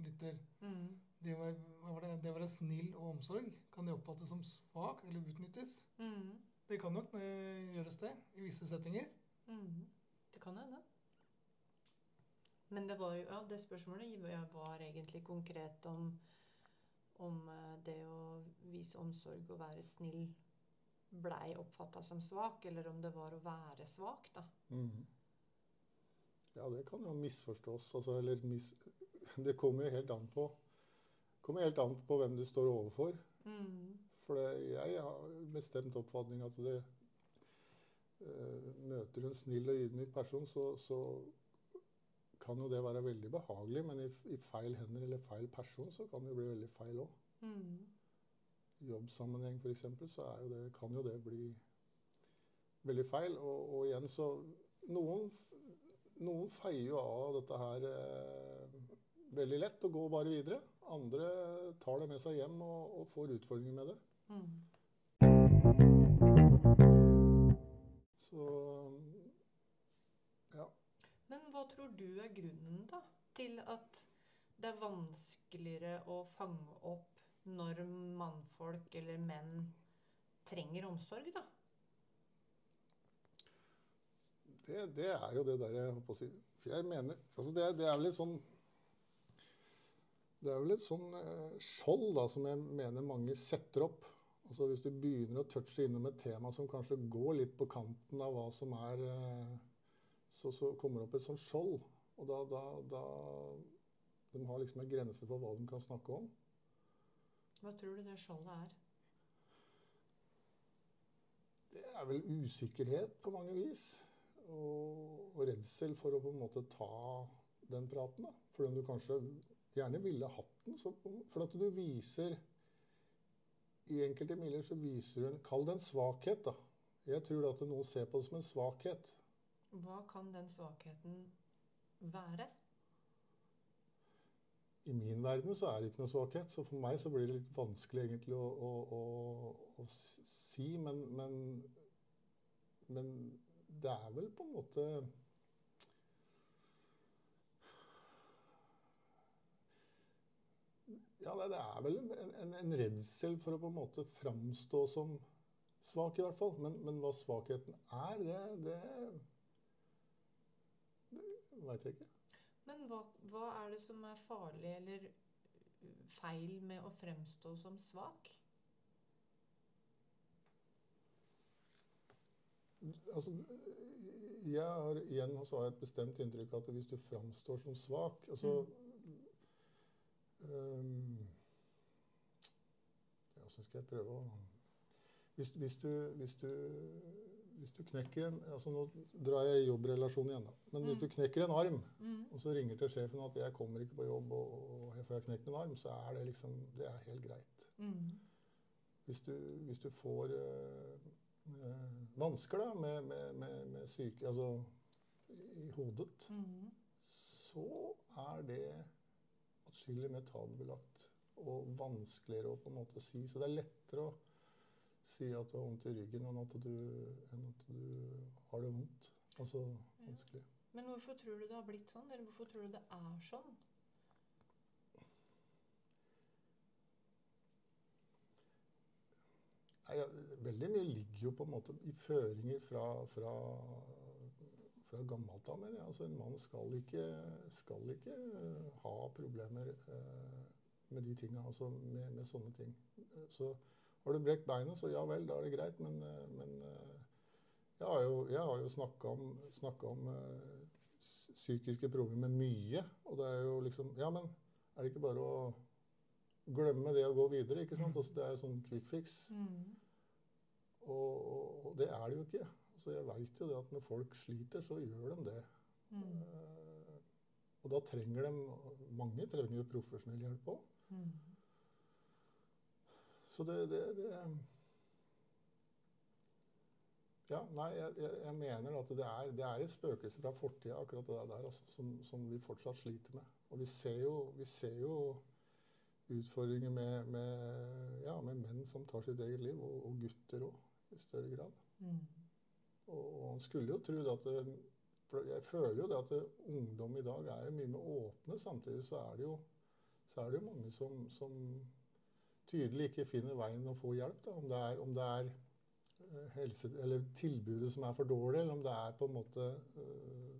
lytter. Mm. Det, var, det, det være snill og omsorg. Kan det oppfattes som svakt eller utnyttes? Mm. Det kan nok gjøres det i visse settinger. Mm. Det kan hende. Men det var jo, ja, det spørsmålet var egentlig konkret om, om eh, det å vise omsorg og være snill blei oppfatta som svak, eller om det var å være svak, da. Mm. Ja, det kan jo misforstås. Altså, eller mis, det kommer jo helt an på kommer helt an på hvem du står overfor. Mm. For jeg har bestemt oppfatning at det uh, Møter en snill og ydmyk person, så, så, kan jo det være veldig behagelig. Men i, i, feil hender eller feil person, så kan det jo bli veldig feil òg. Mm. I jobbsammenheng f.eks. så jo det, kan jo det bli veldig feil. Og, og igjen så Noen, noen feier jo av dette her eh, veldig lett og går bare videre. Andre tar det med seg hjem og, og får utfordringer med det. Mm. Så ja. Men hva tror du er grunnen da, til at det er vanskeligere å fange opp når mannfolk eller menn trenger omsorg, da? Det, det er jo det der jeg holdt på å si For jeg mener altså det, det er vel litt sånn det er vel et sånn eh, skjold da, som jeg mener mange setter opp. Altså Hvis du begynner å touche innom et tema som kanskje går litt på kanten av hva som er eh, Så, så kommer det opp et sånt skjold. Og da, da, da De har liksom en grense for hva de kan snakke om. Hva tror du det skjoldet er? Det er vel usikkerhet på mange vis. Og, og redsel for å på en måte ta den praten. da. Fordi du kanskje gjerne ville hatt den. Så, for at du viser I enkelte miljøer så viser hun Kall det en svakhet, da. Jeg tror at noen ser på det som en svakhet. Hva kan den svakheten være? I min verden så er det ikke noe svakhet. Så for meg så blir det litt vanskelig egentlig å, å, å, å si. Men, men, men det er vel på en måte Ja, det, det er vel en, en, en redsel for å på en måte framstå som svak, i hvert fall. Men, men hva svakheten er, det, det, det veit jeg ikke. Men hva, hva er det som er farlig eller feil med å fremstå som svak? Altså, jeg har igjen så har jeg et bestemt inntrykk av at hvis du framstår som svak altså um, Ja, så skal jeg prøve å hvis, hvis, du, hvis, du, hvis du knekker en altså Nå drar jeg i jobbrelasjon igjen, da. Men hvis Mm. du knekker en arm, Mm. og så ringer til sjefen at 'jeg kommer ikke på jobb, og, og jeg får knekt en arm', så er det liksom Det er helt greit. Mm. Hvis du, du får øh, øh, vansker da, med, med, med, med syke Altså i hodet, Mm. så er det atskillig mer tabubelagt og vanskeligere å på en måte si. Så det er lettere å si at du har vondt i ryggen enn at du, enn at du har det vondt. Altså vanskelig. Men hvorfor tror du det har blitt sånn? Eller hvorfor tror du det er sånn? Nei, ja, veldig mye ligger jo på en måte i føringer fra, fra, fra gammelt av. mener jeg. Altså, en mann skal ikke, skal ikke eh, ha problemer eh, med de tinga, altså med, med sånne ting. Så har du brekt beinet, så ja vel, da er det greit, men, eh, men jeg har jo, jeg har jo snakka om, om psykiske problemer mye. Og det er jo liksom Ja, men er det ikke bare å glemme det og gå videre? ikke sant? Altså, det er jo sånn quick fix. Mm. Og, og, og det er det jo ikke. Altså, jeg veit jo det at når folk sliter, så gjør de det. Mm. Eh, og da trenger de Mange trenger jo profesjonell hjelp òg. Mm. Så det, det, det Ja, nei, jeg, jeg, jeg mener at det er, det er et spøkelse fra fortida, akkurat det der, altså, som, som vi fortsatt sliter med. Og vi ser jo, vi ser jo utfordringer med, med, ja, med menn som tar sitt eget liv, og, og gutter òg, i større grad. Mm. Og, skulle jo tro det at det, Jeg føler jo det at det, ungdom i dag er jo mye mer åpne. Samtidig så er det jo, så er det jo mange som, som tydelig ikke finner veien å få hjelp. Da. Om det er, om det er eh, helse, eller tilbudet som er for dårlig, eller om det er på en måte eh,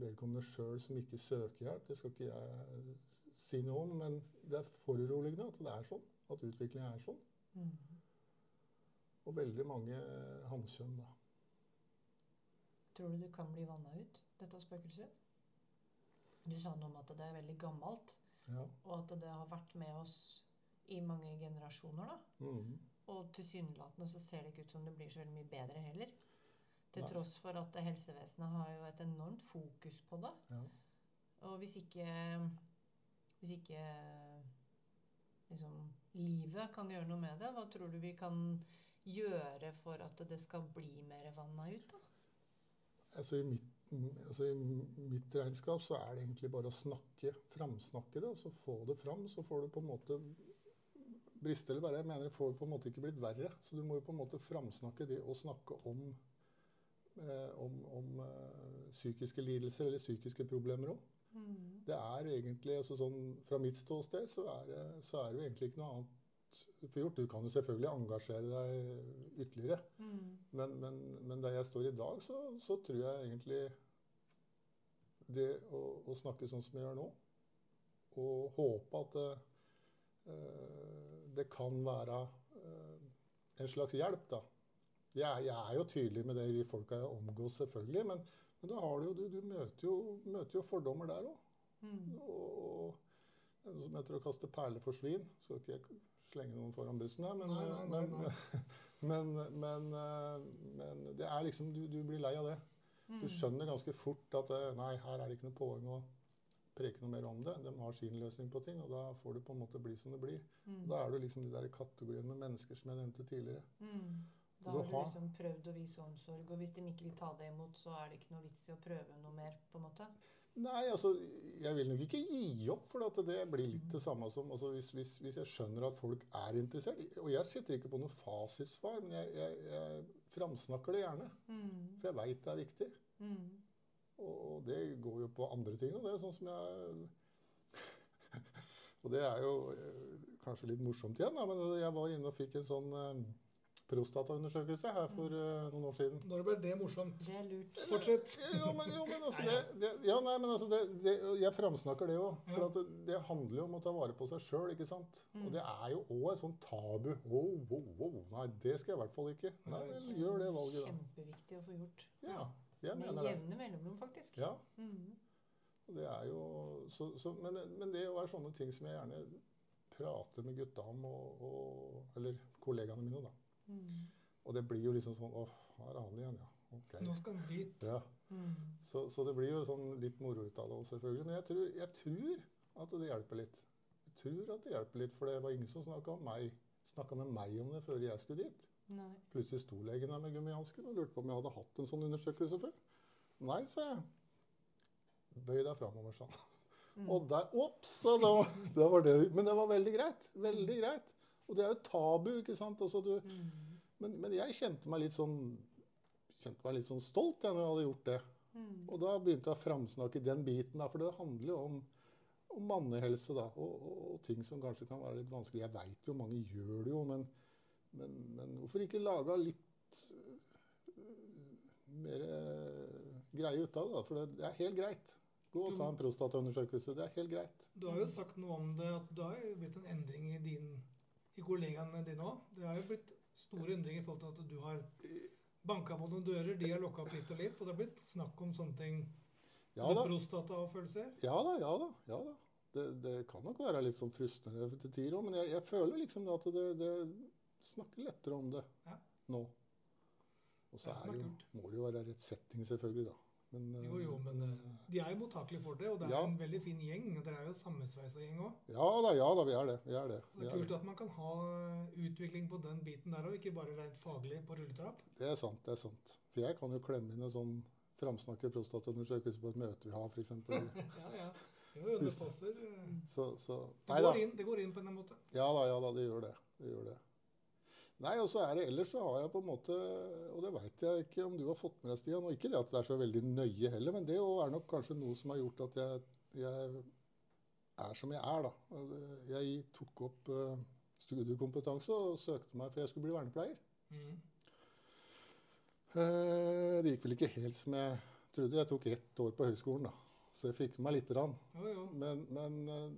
vedkommende sjøl som ikke søker hjelp. Det skal ikke jeg si noe om, men det er foruroligende at det er sånn. At utviklinga er sånn. Mm. Og veldig mange hanskjønn hannkjønn, da. Tror du du kan bli vanna ut, dette spøkelset? Du sa noe om at det er veldig gammelt, Ja. og at det har vært med oss i mange generasjoner. da. Mm. Og tilsynelatende så ser det ikke ut som det blir så veldig mye bedre heller. Til Nei. tross for at helsevesenet har jo et enormt fokus på det. Ja. Og hvis ikke Hvis ikke liksom, livet kan gjøre noe med det, hva tror du vi kan gjøre for at det skal bli mer vanna ut? da? Altså i, mitt, altså I mitt regnskap så er det egentlig bare å snakke, framsnakke det. altså Få det fram, så får du på en måte briste eller bare, Jeg mener det får på en måte ikke blitt verre. Så du må jo på en måte framsnakke det og snakke om, eh, om, om eh, psykiske lidelser eller psykiske problemer òg. Mm. Det er egentlig, altså sånn, Fra mitt ståsted så er, det, så er det jo egentlig ikke noe annet for gjort. Du kan jo selvfølgelig engasjere deg ytterligere. Mm. Men, men, men der jeg står i dag, så, så tror jeg egentlig det å, å snakke sånn som jeg gjør nå, og håpe at det, eh, det kan være eh, en slags hjelp, da. Jeg, jeg er jo tydelig med det i de folka jeg omgås, selvfølgelig, men, men da har du jo, du, du møter, jo, møter jo fordommer der òg. Mm. Og, og som heter å kaste perler for svin. Skal ikke jeg slenge noen foran bussen her, men, Nei, nei, nei, men, men, men, eh, men det er liksom du, du blir lei av det. Mm. Du skjønner ganske fort at eh, nei, her er det ikke noe poeng å preke noe mer om det. De har sin løsning på ting, og da får det på en måte bli som det blir. Mm. Da er du liksom de der kategoriene med mennesker som jeg nevnte tidligere. Mm. Da Du har du liksom prøvd å vise omsorg, og hvis de ikke vil ta det imot, så er det ikke noe vits i å prøve noe mer, på en måte. Nei, altså, jeg vil nok ikke gi opp, for det blir litt det samme som altså, hvis, hvis, hvis jeg skjønner at folk er interessert. Og jeg sitter ikke på noe fasitsvar, men jeg, jeg, jeg framsnakker det gjerne. Mm. For jeg veit det er viktig. Mm. Og, og det går jo på andre ting. Og det er sånn som jeg Og det er jo eh, kanskje litt morsomt igjen, da, men jeg var inne og fikk en sånn eh, prostataundersøkelse her for uh, noen år siden. Når ble det morsomt? Det er lurt. Fortsett. Jo, men, jo, men altså det, det, Ja, nei, men altså det, det, Jeg framsnakker det òg. For Ja. at det, handler jo om å ta vare på seg sjøl, ikke sant. Og det er jo òg et sånt tabu. Oh, oh, oh, Nei, det skal jeg i hvert fall ikke. Nei vel, gjør det valget, da. Kjempeviktig å få gjort. Ja, jeg mener det. jevne mellomrom, faktisk. Ja, Mm. det er jo så, så, men, men det er sånne ting som jeg gjerne prater med gutta om, og, og, eller kollegaene mine, da. Mhm. Og det blir jo liksom sånn Åh, her er han igjen, ja. Ok. Nå skal han dit. Ja. Mm. Så, så det blir jo sånn litt moro ut av det òg, selvfølgelig. Men jeg tror, jeg tror at det hjelper litt. Jeg tror at det hjelper litt, for det var ingen som snakka med meg om det før jeg skulle dit. Nei. Plutselig sto legen der med gummihansken og lurte på om jeg hadde hatt en sånn undersøkelse før. Nei, sa jeg. Bøy deg framover, sa han. Mm. Og der Ops! Det var, det var det, men det var veldig greit. Veldig greit. Og det er jo tabu, ikke sant. Altså, du, mm. men, men jeg kjente meg litt sånn kjente meg litt sånn stolt jeg, når jeg hadde gjort det. Mm. Og da begynte jeg å framsnakke den biten, da, for det handler jo om, om mannehelse da, og, og, og ting som kanskje kan være litt vanskelig. Jeg veit jo mange gjør det jo, men, men, men hvorfor ikke lage litt mer øh, greie ut av det? da, For det, det er helt greit. Gå og ta en prostataundersøkelse. Det er helt greit. Du har jo sagt noe om det, at det har blitt en endring i, din, i kollegaene dine òg. Det har jo blitt store endringer i forhold til at du har banka på noen dører, de har lokka opp litt og litt, og det har blitt snakk om sånne ting. Ja da. Prostataavfølelser. Ja da, ja da. ja da. Det, det kan nok være litt sånn frustrerende til tider òg, men jeg, jeg føler liksom at det, det snakker lettere om det Ja. nå. Og så det jo, må det jo være rett setting, selvfølgelig, da. Men, eh, Jo, jo, men eh, de er jo mottakelige for det, og det er Ja. en veldig fin gjeng. og Dere er jo sammensveisa gjeng òg. Ja da, ja da, vi er det. Vi er det. Så det er kult det. at man kan ha eh, utvikling på den biten der òg, ikke bare rent faglig på rulletrapp. det er sant. det er sant. For jeg kan jo klemme inn en sånn framsnakke prostatundersøkelse på et møte vi har, f.eks. Ja, ja. Jo, jo, det passer. Så, så Det går, inn, det går inn på en måte. Ja da, ja da, det gjør det. Det gjør det. Nei, og så er det ellers så har jeg på en måte Og det veit jeg ikke om du har fått med deg, Stian. Og ikke det at det er så veldig nøye heller, men det er nok kanskje noe som har gjort at jeg, jeg er som jeg er, da. Jeg tok opp eh, studiekompetanse og søkte meg for jeg skulle bli vernepleier. Mm. Eh, det gikk vel ikke helt som jeg trodde. Jeg tok ett år på høyskolen, da. Så jeg fikk med meg lite grann. Jo, jo. Men, men eh,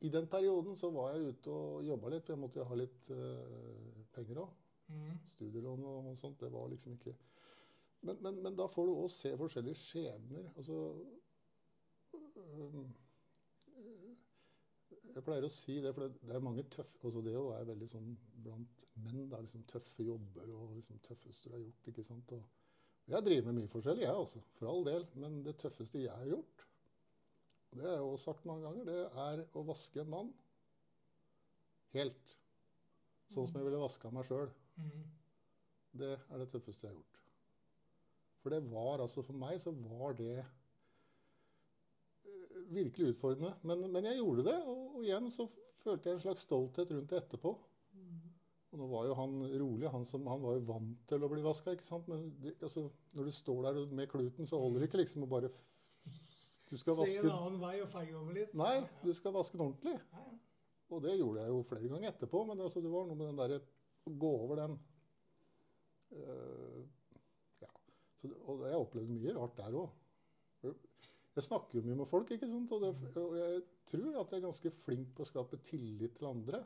i den perioden så var jeg ute og jobba litt, for jeg måtte jo ha litt uh, penger òg. Mm. Studielån og sånt. Det var liksom ikke Men, men, men da får du òg se forskjellige skjebner. Altså øhm, Jeg pleier å si det, for det, det er mange tøffe altså Det å være veldig sånn blant menn. Det er liksom tøffe jobber og liksom tøffeste du har gjort. ikke sant? Og jeg driver med mye forskjellig, jeg også. For all del. Men det tøffeste jeg har gjort, og det har jeg også sagt mange ganger, det er å vaske en mann helt. Sånn som jeg ville vaska meg sjøl. Mm. Det er det tøffeste jeg har gjort. For det var altså For meg så var det eh, virkelig utfordrende. Men, men jeg gjorde det, og, og igjen så følte jeg en slags stolthet rundt det etterpå. Og nå var jo han rolig. Han, som, han var jo vant til å bli vaska, ikke sant. Men det, altså, når du står der med kluten, så holder det ikke liksom å bare Du skal Se en annen vei og feie over litt. Nei, du skal vaske den ordentlig. ja. ja. Og det gjorde jeg jo flere ganger etterpå, men altså, det var noe med den derre Å gå over den uh, Ja. Så, og jeg opplevde mye rart der òg. Jeg snakker jo mye med folk, ikke sant? Og, det, og jeg tror at jeg er ganske flink på å skape tillit til andre.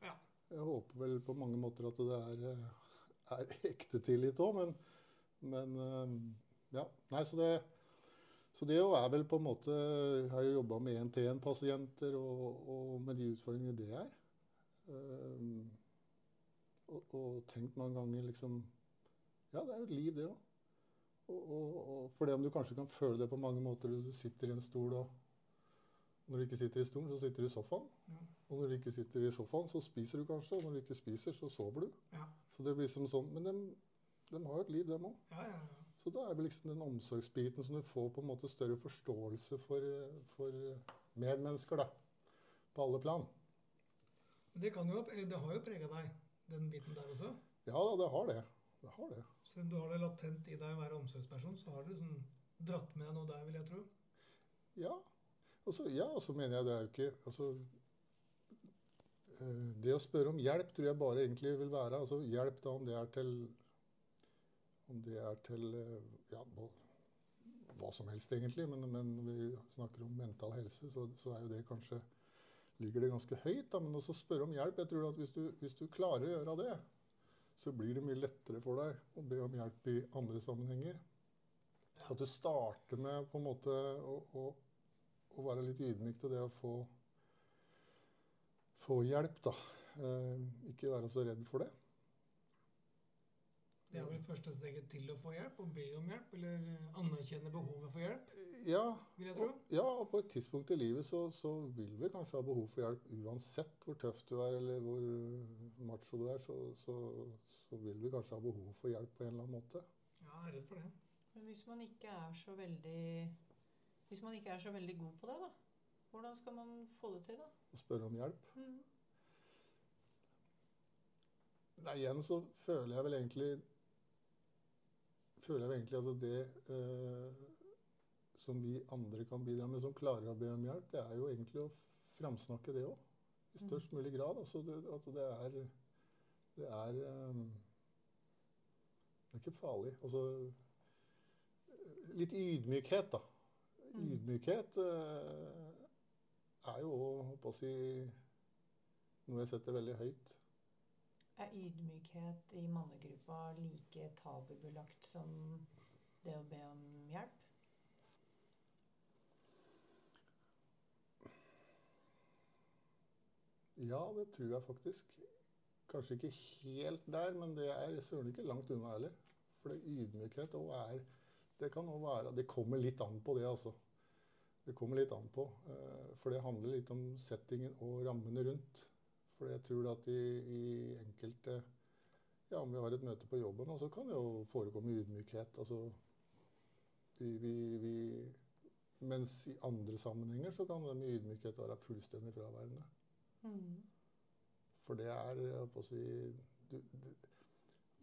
Ja. Jeg håper vel på mange måter at det er, eh, er ekte tillit òg, men, men eh, Ja. Nei, så det så det er vel på en måte Jeg har jo jobba med én-til-én-pasienter og, og med de utfordringene det er. Um, og, og tenkt mange ganger liksom Ja, det er jo et liv, det òg. Og, og, og for det om du kanskje kan føle det på mange måter Du sitter i en stol, og når du ikke sitter i stolen, så sitter du i sofaen. Ja. Og når du ikke sitter i sofaen, så spiser du kanskje. Og når du ikke spiser, så sover du. Ja. Så det blir som sånn Men de, de har jo et liv, dem òg. Ja, ja, ja. Så da er det liksom den omsorgsbiten som du får på en måte større forståelse for, for medmennesker, da. På alle plan. Det, kan jo, det har jo prega deg, den biten der også. Ja da, det har det. Det har det. Selv om du har det latent i deg å være omsorgsperson, så har du liksom dratt med deg noe der, vil jeg tro. Ja. Og så ja, mener jeg det er jo ikke altså, Eh, det å spørre om hjelp tror jeg bare egentlig vil være altså Hjelp da om det er til om det er til eh, ja, hva som helst, egentlig. Men, men når vi snakker om mental helse, så, så, er jo det kanskje ligger det ganske høyt. Da. Men også spørre om hjelp. Jeg tror at hvis du, hvis du, klarer å gjøre det, så blir det mye lettere for deg å be om hjelp i andre sammenhenger. At du starter med på en måte å, å, å være litt ydmyk til det å få få hjelp, da. Eh, ikke være så redd for det. Det er vel første steget til å få hjelp? Å be om hjelp? Eller anerkjenne behovet for hjelp? Ja, og, ja, og på et tidspunkt i livet så, så, vil vi kanskje ha behov for hjelp uansett hvor tøff du er eller hvor macho du er. Så, så, så vil vi kanskje ha behov for hjelp på en eller annen måte. Ja, jeg er redd for det. Men hvis man ikke er så veldig Hvis man ikke er så veldig god på det, da? Hvordan skal man få det til, da? Å spørre om hjelp? Mm. Nei, igjen så føler jeg vel egentlig føler jeg egentlig at det eh, som vi andre kan bidra med, som klarer å be om hjelp, det er jo egentlig å framsnakke det òg. I mm. størst mulig grad. Altså det, at det er Det er um, Det er ikke farlig. Altså Litt ydmykhet, da. Mm. Ydmykhet uh, er jo å si, noe jeg setter veldig høyt. Er ydmykhet i mannegruppa like tabubelagt som det å be om hjelp? Ja, det tror jeg faktisk. Kanskje ikke helt der, men det er søren ikke langt unna heller. For ydmykhet òg er Det kan òg være Det kommer litt an på det, altså. Det kommer litt an på. Eh, for det handler litt om settingen og rammene rundt. For jeg tror at i, i enkelte Ja, om vi har et møte på jobben, så kan det jo forekomme ydmykhet. Altså vi, vi, vi, Mens i andre sammenhenger så kan det med ydmykhet være fullstendig fraværende. Mm. For det er jeg på å si du, du,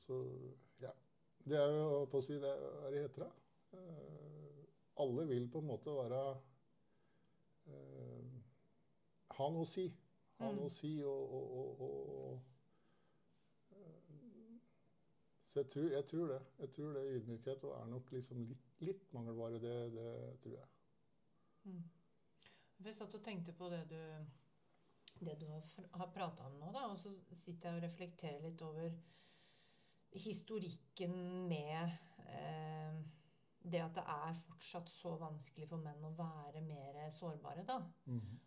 Så ja. Det er jo på å si det er det heter. Uh, alle vil på en måte være uh, ha noe å si. Ha mm. noe å si og, og, og, Så jeg tror, jeg tror, det. Jeg tror det ydmykhet og er nok liksom litt, litt mangelvare. Det, det, tror jeg. Mm. Jeg satt og tenkte på det du, det du har, har prata om nå, da, og så sitter jeg og reflekterer litt over historikken med eh, det at det er fortsatt så vanskelig for menn å være mer sårbare, da. Mm.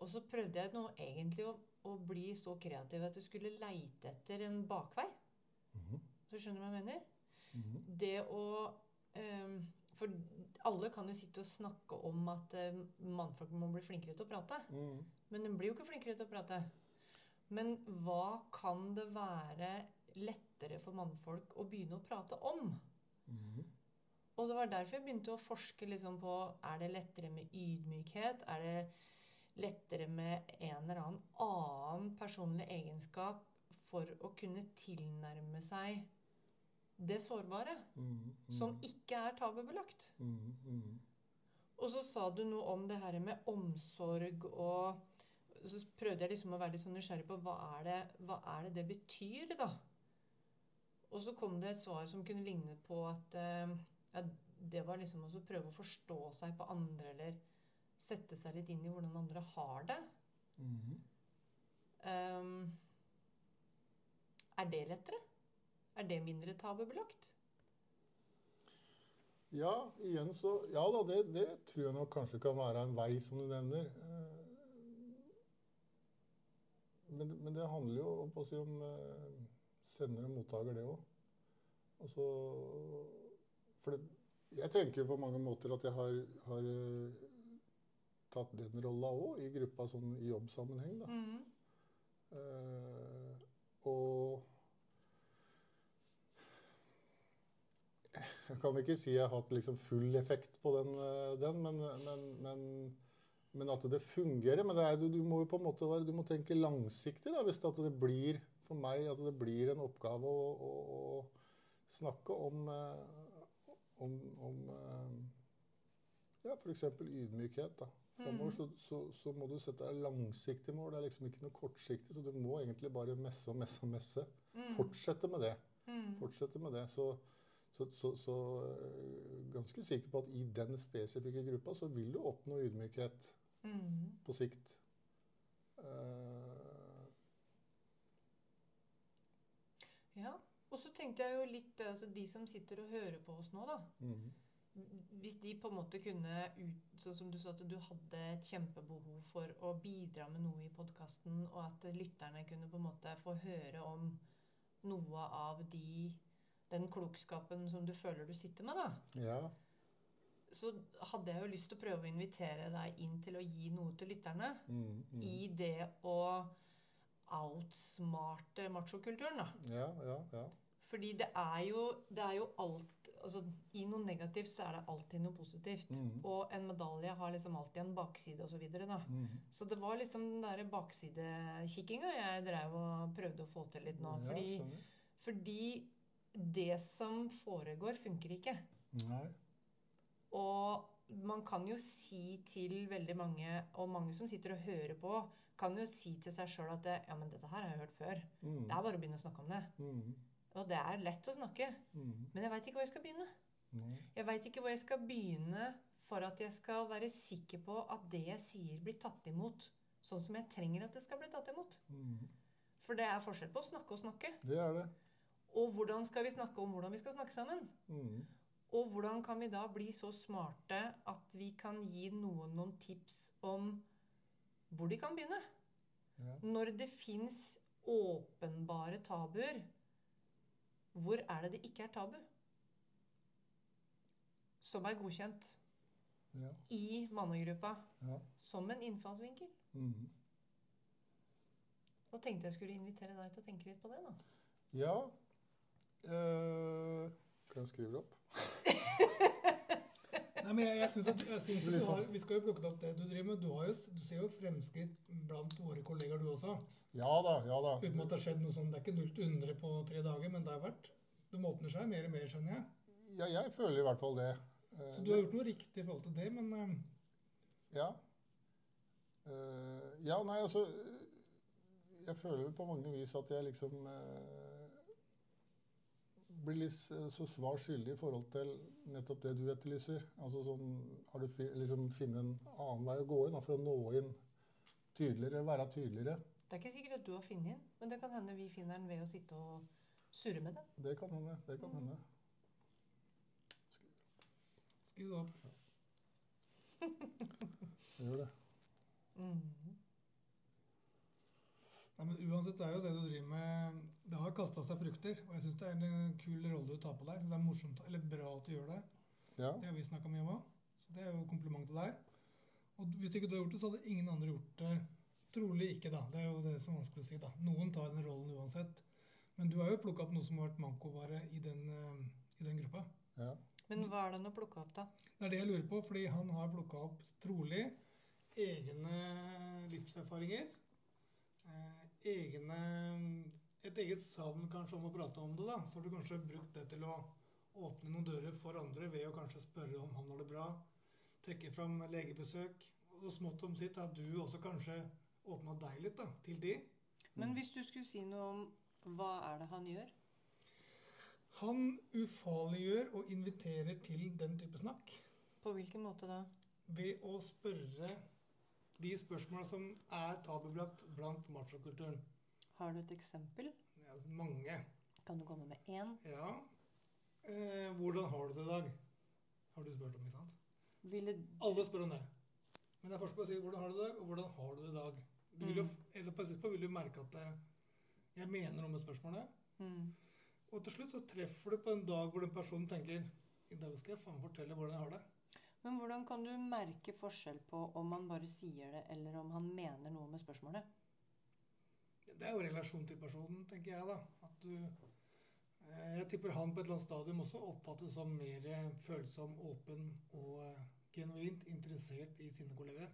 Og så prøvde jeg nå egentlig å, å, bli så kreativ at jeg skulle leite etter en bakvei. Mm. Så skjønner du hva jeg mener? Mm. Det å um, For alle kan jo sitte og snakke om at uh, mannfolk må bli flinkere til å prate. Mm. Men de blir jo ikke flinkere til å prate. Men hva kan det være lettere for mannfolk å begynne å prate om? Mm. Og det var derfor jeg begynte å forske liksom på er det lettere med ydmykhet. Er det lettere med en eller annen annen personlig egenskap for å kunne tilnærme seg det sårbare? Mm, mm. Som ikke er tabubelagt. Mm, mm, og så sa du noe om det her med omsorg og Så prøvde jeg liksom å være litt sånn nysgjerrig på hva er, det, hva er det det betyr, da? Og så kom det et svar som kunne ligne på at ja, det var liksom å prøve å forstå seg på andre, eller sette seg litt inn i hvordan andre har det. Mm -hmm. um, er det lettere? Er det mindre tabubelagt? Ja, igjen så Ja da, det, det, tror jeg nok kanskje kan være en vei, som du nevner. Eh, men, men det handler jo om, si, om eh, sender og mottaker, det òg. Altså for det, jeg tenker på mange måter at jeg har, har uh, tatt den rolla òg, i gruppa sånn i jobbsammenheng. Da. Mm. Uh, og Jeg kan ikke si jeg har hatt liksom full effekt på den, uh, den men, men, men, men, at det fungerer. Men det er, du, du, må jo på en måte være, du må tenke langsiktig da, hvis det blir for meg at det blir en oppgave å, å, å snakke om om, om eh, ja, f.eks. ydmykhet. da. Fremover så, så, så må du sette deg langsiktige mål. Det er liksom ikke noe kortsiktig, så du må egentlig bare messe og messe og messe. Mm. Fortsette med det. Mm. Fortsette med det. Så, så, så, så øh, ganske sikker på at i den spesifikke gruppa så vil du oppnå ydmykhet Mm. på sikt. Uh, Ja. Og så tenkte jeg jo litt altså De som sitter og hører på oss nå, da. mhm. Hvis de på en måte kunne ut, Sånn som du sa at du hadde et kjempebehov for å bidra med noe i podkasten, og at lytterne kunne på en måte få høre om noe av de den klokskapen som du føler du sitter med, da. Ja. Så hadde jeg jo lyst til å prøve å invitere deg inn til å gi noe til lytterne. Mm, mm. I det å outsmarte machokulturen, da. Ja, ja, ja. Fordi det er jo, det er jo alt altså, I noe negativt så er det alltid noe positivt. Mm. Og en medalje har liksom alltid en bakside osv. Så, videre. Mhm. så det var liksom den derre baksidekikkinga jeg drev og prøvde å få til litt nå. Ja, Fordi, fordi det som foregår, funker ikke. Nei. Og man kan jo si til veldig mange, og mange som sitter og hører på, kan jo si til seg sjøl at det, ja, men dette her har jeg hørt før. Mm. Det er bare å begynne å snakke om det. Mhm. Og det er lett å snakke. mm. Men jeg veit ikke hvor jeg skal begynne. Mm. Jeg veit ikke hvor jeg skal begynne for at jeg skal være sikker på at det jeg sier, blir tatt imot sånn som jeg trenger at det skal bli tatt imot. Mm. For det er forskjell på å snakke og snakke. Det er det. Og hvordan skal vi snakke om hvordan vi skal snakke sammen? Mhm. Og hvordan kan vi da bli så smarte at vi kan gi noen noen tips om hvor de kan begynne? Ja. Når det fins åpenbare tabuer, hvor er det det ikke er tabu? Som er godkjent Ja. i mannegruppa Ja. som en innfallsvinkel. Og tenkte jeg skulle invitere deg til å tenke litt på det, da. Ja. Eh, kan jeg skrive det opp? Nei, men jeg, jeg synes at, jeg synes at Liksom. har, Vi skal jo plukke opp det du driver med. Du, har jo, du ser jo fremskritt blant våre kollegaer, du også. Ja da, ja da. Uten at det har skjedd noe sånn. Det er ikke 0 til 100 på tre dager, men det har vært De åpner seg mer og mer, skjønner jeg. Ja, jeg føler i hvert fall det. Så du har gjort noe riktig i forhold til det, men eh, Ja. Eh, ja, nei, altså Jeg føler på mange vis at jeg liksom eh, blir litt så svar skyldig i forhold til nettopp det du etterlyser. Altså sånn Har du fi, liksom funnet en annen vei å gå inn da, for å nå inn tydeligere, være tydeligere? Det er ikke sikkert at du har funnet den, men det kan hende vi finner den ved å sitte og surre med det. Det kan hende. Det kan hende. skriv det opp. Jeg gjør det. Mm. Ja, men Uansett så er jo det du driver med Det har kasta seg frukter. Og jeg syns det er en kul rolle du tar på deg. Jeg synes det er morsomt, eller bra at du gjør det. Ja. Det har vi snakka mye om òg. Så det er jo kompliment til deg. Og hvis ikke du har gjort det, så hadde ingen andre gjort det. Trolig ikke, da. Det er jo det som er vanskelig å si, da. Noen tar den rollen uansett. Men du har jo plukka opp noe som har vært mankovare i den, eh, i den gruppa. ja. Men hva er det å plukke opp, da? Det er det jeg lurer på, fordi han har plukka opp trolig egne livserfaringer. Eh, egne Et eget savn kanskje om å prate om det. da. Så har du kanskje brukt det til å åpne noen dører for andre ved å kanskje spørre om han har det bra. Trekke fram legebesøk. Og så smått om sitt har du også kanskje åpna deg litt da, til de. Men hvis du skulle si noe om hva er det han gjør? Han ufarliggjør og inviterer til den type snakk. På hvilken måte da? ved å spørre de spørsmåla som er tabubelagt blant machokulturen. Har du et eksempel? Ja, mange. Kan du komme med én? Ja. Eh, hvordan har du det i dag? Har du spurt om, ikke sant? Ville Alle spør om det. Men det er forskjell på å si 'hvordan har du det i dag', og 'hvordan har du det i dag'. Du vil jo, Mm. eller på et vil du merke at det, jeg mener noe med spørsmålet. mm. Og til slutt så treffer du på en dag hvor den personen tenker 'i dag skal jeg faen fortelle hvordan jeg har det'. Men hvordan kan du merke forskjell på om han bare sier det, eller om han mener noe med spørsmålet? Det er jo relasjon til personen, tenker jeg, da. At du eh, Jeg tipper han på et eller annet stadium også oppfattes som mer følsom, åpen og eh, genuint interessert i sine kolleger.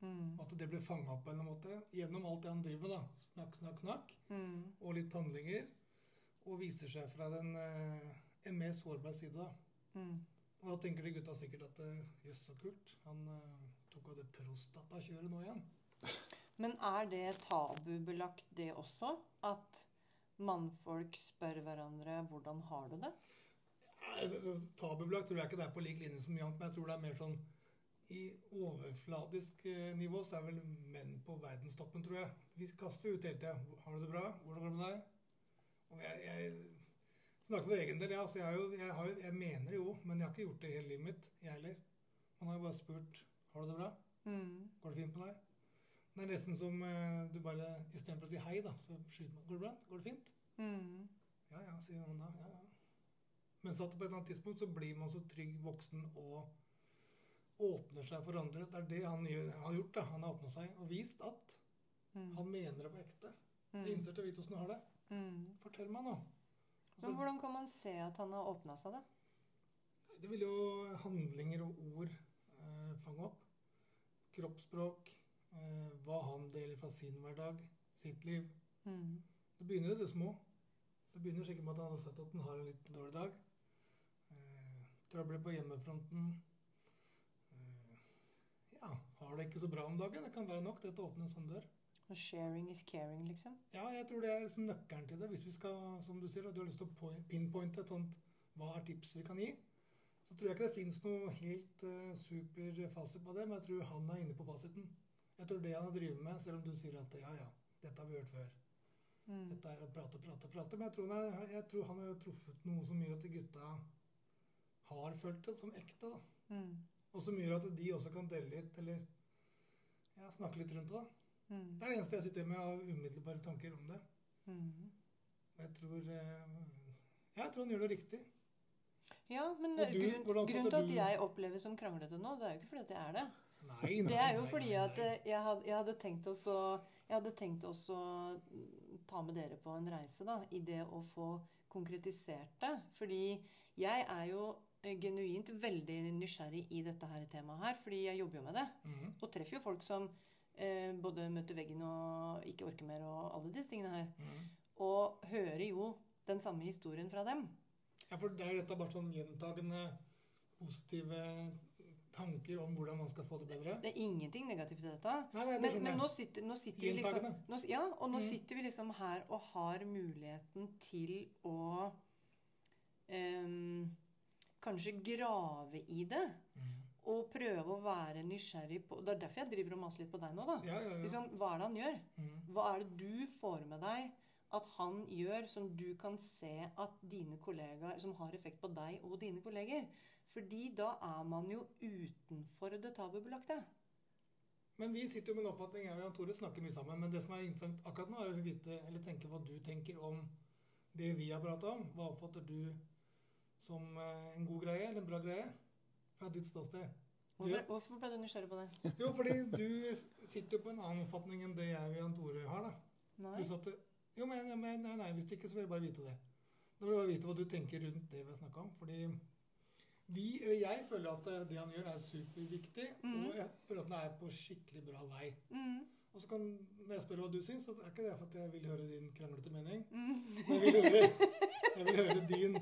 Mm. At det blir fanga opp på en eller annen måte gjennom alt det han driver med. da. Snakk, snakk, snakk. Mm. Og litt handlinger. Og viser seg fra den, eh, en mer sårbar side. da. Mm. Og da tenker de gutta sikkert at eh, jøss, så kult. Han tok av det prostatakjøret nå igjen. Men er det tabubelagt, det også? At mannfolk spør hverandre 'hvordan har du det'? Tabubelagt tror jeg ikke det er på lik linje som Jant, men jeg tror det er mer sånn i overfladisk eh, nivå så er vel menn på verdenstoppen, tror jeg. Vi kaster ut hele tida. 'Har du det bra? Hvordan går det med deg?' Og jeg, jeg snakker for egen del. Ja, altså jeg, har jo, jeg, har, jeg mener jo, men jeg har ikke gjort det hele livet mitt, jeg heller. Man har jo bare spurt 'Har du det bra? Mm. Går det fint med deg?' Det er nesten som eh, du bare Istedenfor å si hei, da, så skyter man 'Går det bra? Går det fint?' Mm. Ja, ja, sier han da. Ja, ja. Mens at på et eller annet tidspunkt så blir man så trygg voksen og åpner seg for andre. Det er det han gjør, har gjort. da. Han har åpna seg og vist at Mm. han mener det på ekte. Mm. Jeg innser til vite åssen du har det. Mm. Fortell meg nå. Men Altså, hvordan kan man se at han har åpna seg, da? det vil jo handlinger og ord eh, fange opp. Kroppsspråk. Eh, hva han deler fra sin hverdag, sitt liv. Mm. Det begynner i det små. Det begynner sikkert med at han har sett at han har en litt dårlig dag. Eh, trøbler på hjemmefronten. Eh, ja, har det ikke så bra om dagen. Det kan være nok det åpner en sånn dør. Og sharing is caring, liksom? Ja, jeg tror det er liksom nøkkelen til det. Hvis vi skal, som du sier, og du har lyst til å pinpointe et sånt hva er tips vi kan gi, så tror jeg ikke det fins noe helt uh, super fasit på det, men jeg tror han er inne på fasiten. Jeg tror det han har drevet med, selv om du sier at ja, ja, dette har vi hørt før. Mm. Dette er å prate, prate, prate. Men jeg tror, han jeg tror han har truffet noe som gjør at gutta har følt det som ekte. da. Mm. Og som gjør at de også kan dele litt, eller ja, snakke litt rundt det. da. Mm. Det er det eneste jeg sitter med av umiddelbare tanker om det. Mm. Og jeg tror eh, jeg tror han gjør det riktig. Ja, men du, grunn, grunnen til at jeg oppleves som kranglete nå, det er jo ikke fordi at jeg er det. Nei, nei, Det er jo nei, fordi at eh, jeg hadde, jeg hadde tenkt også Jeg hadde tenkt også mm, ta med dere på en reise, da, i det å få konkretisert det. Fordi jeg er jo eh, genuint veldig nysgjerrig i dette her temaet her, fordi jeg jobber jo med det. Mhm. Og treffer jo folk som eh, både møter veggen og ikke orker mer og alle disse tingene her. Mhm. Og hører jo den samme historien fra dem. Ja, for det er jo dette bare sånn gjentagende positive tanker om hvordan man skal få det bedre. Det er ingenting negativt i dette. Nei, nei, det Men, men nå sitter, nå sitter vi liksom nå, Ja, nå sitter vi her og har muligheten til å um, kanskje grave i det. Mm. Og prøve å være nysgjerrig på Det er derfor jeg driver og maser litt på deg nå, da. Ja, ja. Liksom, hva er det han gjør? Mm. Hva er det du får med deg at han gjør som du kan se at dine kollegaer Som har effekt på deg og dine kolleger? Fordi da er man jo utenfor det tabubelagte. Men vi sitter jo med en oppfatning, jeg og Jan Tore snakker mye sammen. Men det som er interessant akkurat nå, er å vite, eller tenke hva du tenker om det vi har pratet om. Hva oppfatter du som eh, en god greie, eller en bra greie? Fra ditt ståsted. Hvorfor, hvorfor ble du nysgjerrig på det? Jo, fordi du sitter jo på en annen oppfatning enn det jeg og Jan Tore har, da. Nei? Du satte, Jo, men men- nei, nei, hvis du ikke, så vil jeg bare vite det. Da vil jeg bare vite hva du tenker rundt det vi har snakka om. Fordi vi, eller jeg føler at eh, det han gjør, er superviktig. Mm. Og jeg føler at han er på skikkelig bra vei. Mm, Og så kan jeg spørre hva du syns, Det er ikke det for at jeg vil høre din kranglete mening. mm. Jeg vil høre, jeg vil høre din,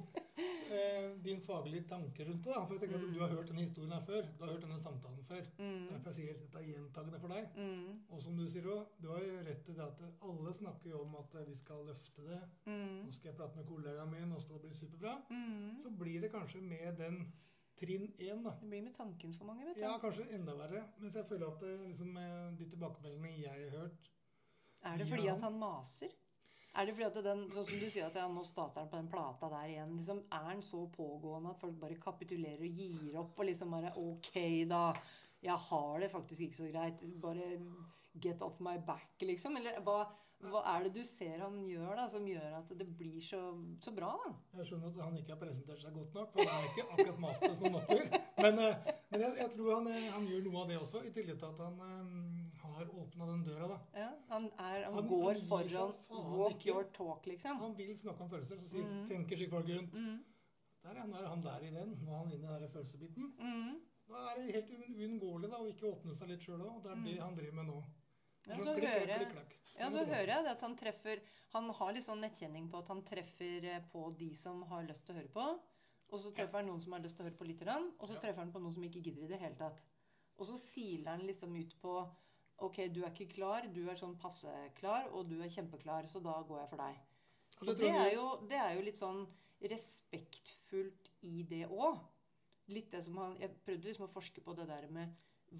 eh, din faglige tanke rundt det. Da. For jeg tenker at du har hørt denne historien her før. Du har hørt denne samtalen før. Mm, derfor jeg sier dette er gjentagende for deg. mm, Og som du sier òg, du har jo rett i det at alle snakker jo om at vi skal løfte det. mm, Nå skal jeg prate med kollegaen min, nå skal det bli superbra. mm. Så blir det kanskje med den trinn én. Det blir med tanken for mange, vet du. Ja, kanskje enda verre. Mens jeg føler at det, liksom, eh, de tilbakemeldingene jeg har hørt Er det Ja. fordi at han maser? Er det fordi at den, sånn som du sier at ja, nå starter han på den plata der igjen, liksom, er han så pågående at folk bare kapitulerer og gir opp og liksom bare Ok, da. Jeg har det faktisk ikke så greit. Bare get off my back, liksom. Eller hva, hva er det du ser han gjør da, som gjør at det blir så, så bra, da? Jeg skjønner at han ikke har presentert seg godt nok, for det er ikke akkurat master som natur. Men, eh, men jeg, jeg tror han, eh, han gjør noe av det også, i tillegg til at han um, har åpna den døra. da. Ja, han, er, han, Han- går han foran walk ikke. your talk, liksom. Han vil snakke om følelser, så sier, mm. tenker seg folk rundt. Mm, Der er han, er han der i den. Nå er han inne i den følelsesbiten. mm. Da er det helt un- uunngåelig å ikke åpne seg litt sjøl òg. Det er det han driver med nå. Ja, så klikk, hører klikk, klikk. Ja, Så hører jeg det at han treffer Han har litt sånn nettkjenning på at han treffer eh, på de som har lyst til å høre på. Og så treffer han noen som har lyst til å høre på litt, grann, og så treffer han på noen som ikke gidder i det hele tatt. Og så siler han liksom ut på Ok, du er ikke klar, du er sånn passe klar, og du er kjempeklar, så da går jeg for deg. Det det er jo, det er jo litt sånn respektfullt i det òg. Litt det som han, Jeg prøvde liksom å forske på det der med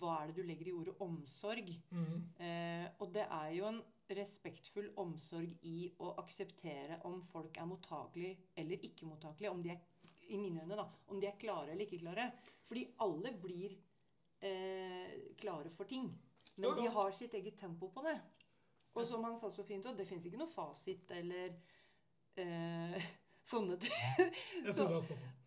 hva er det du legger i ordet omsorg. Mm. Eh, og det er jo en respektfull omsorg i å akseptere om folk er mottakelige eller ikke mottakelige. Om de er, i mine øyne da, om de er klare eller ikke klare. Fordi alle blir eh, klare for ting. Men jo, jo. de har sitt eget tempo på det. Og som han sa så fint, det fins ikke noe fasit eller eh, sånne ting. Så-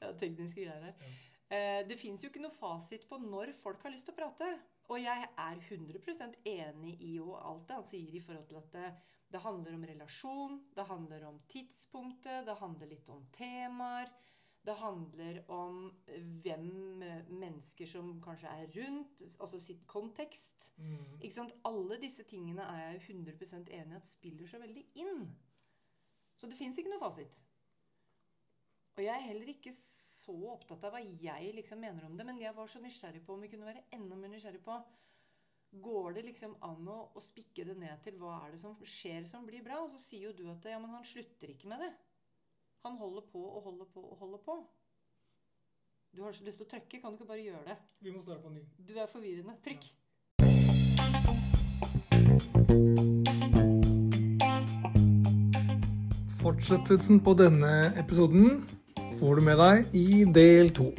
ja, tekniske greier her. Eh, det fins jo ikke noe fasit på når folk har lyst til å prate. Og jeg er 100% enig i jo alt det han sier i forhold til at det, det handler om relasjon, det handler om tidspunktet, det handler litt om temaer. Det handler om eh, hvem eh, mennesker som kanskje er rundt, altså sitt kontekst. Mm. Ikke sant? Alle disse tingene er jeg 100% enig i at spiller så veldig inn. Så det fins ikke noe fasit. Og jeg er heller ikke så opptatt av hva jeg liksom mener om det, men jeg var så nysgjerrig på om vi kunne være enda mer nysgjerrig på Går det liksom an å, å spikke det ned til hva er det som skjer som blir bra? Og så sier jo du at ja, men han slutter ikke med det. Han holder på og holder på og holder på. Du har så lyst til å trykke, kan du ikke bare gjøre det? Vi må starte på ny. Du er forvirrende. Trykk. Fortsettelsen på denne episoden får du med deg i del to.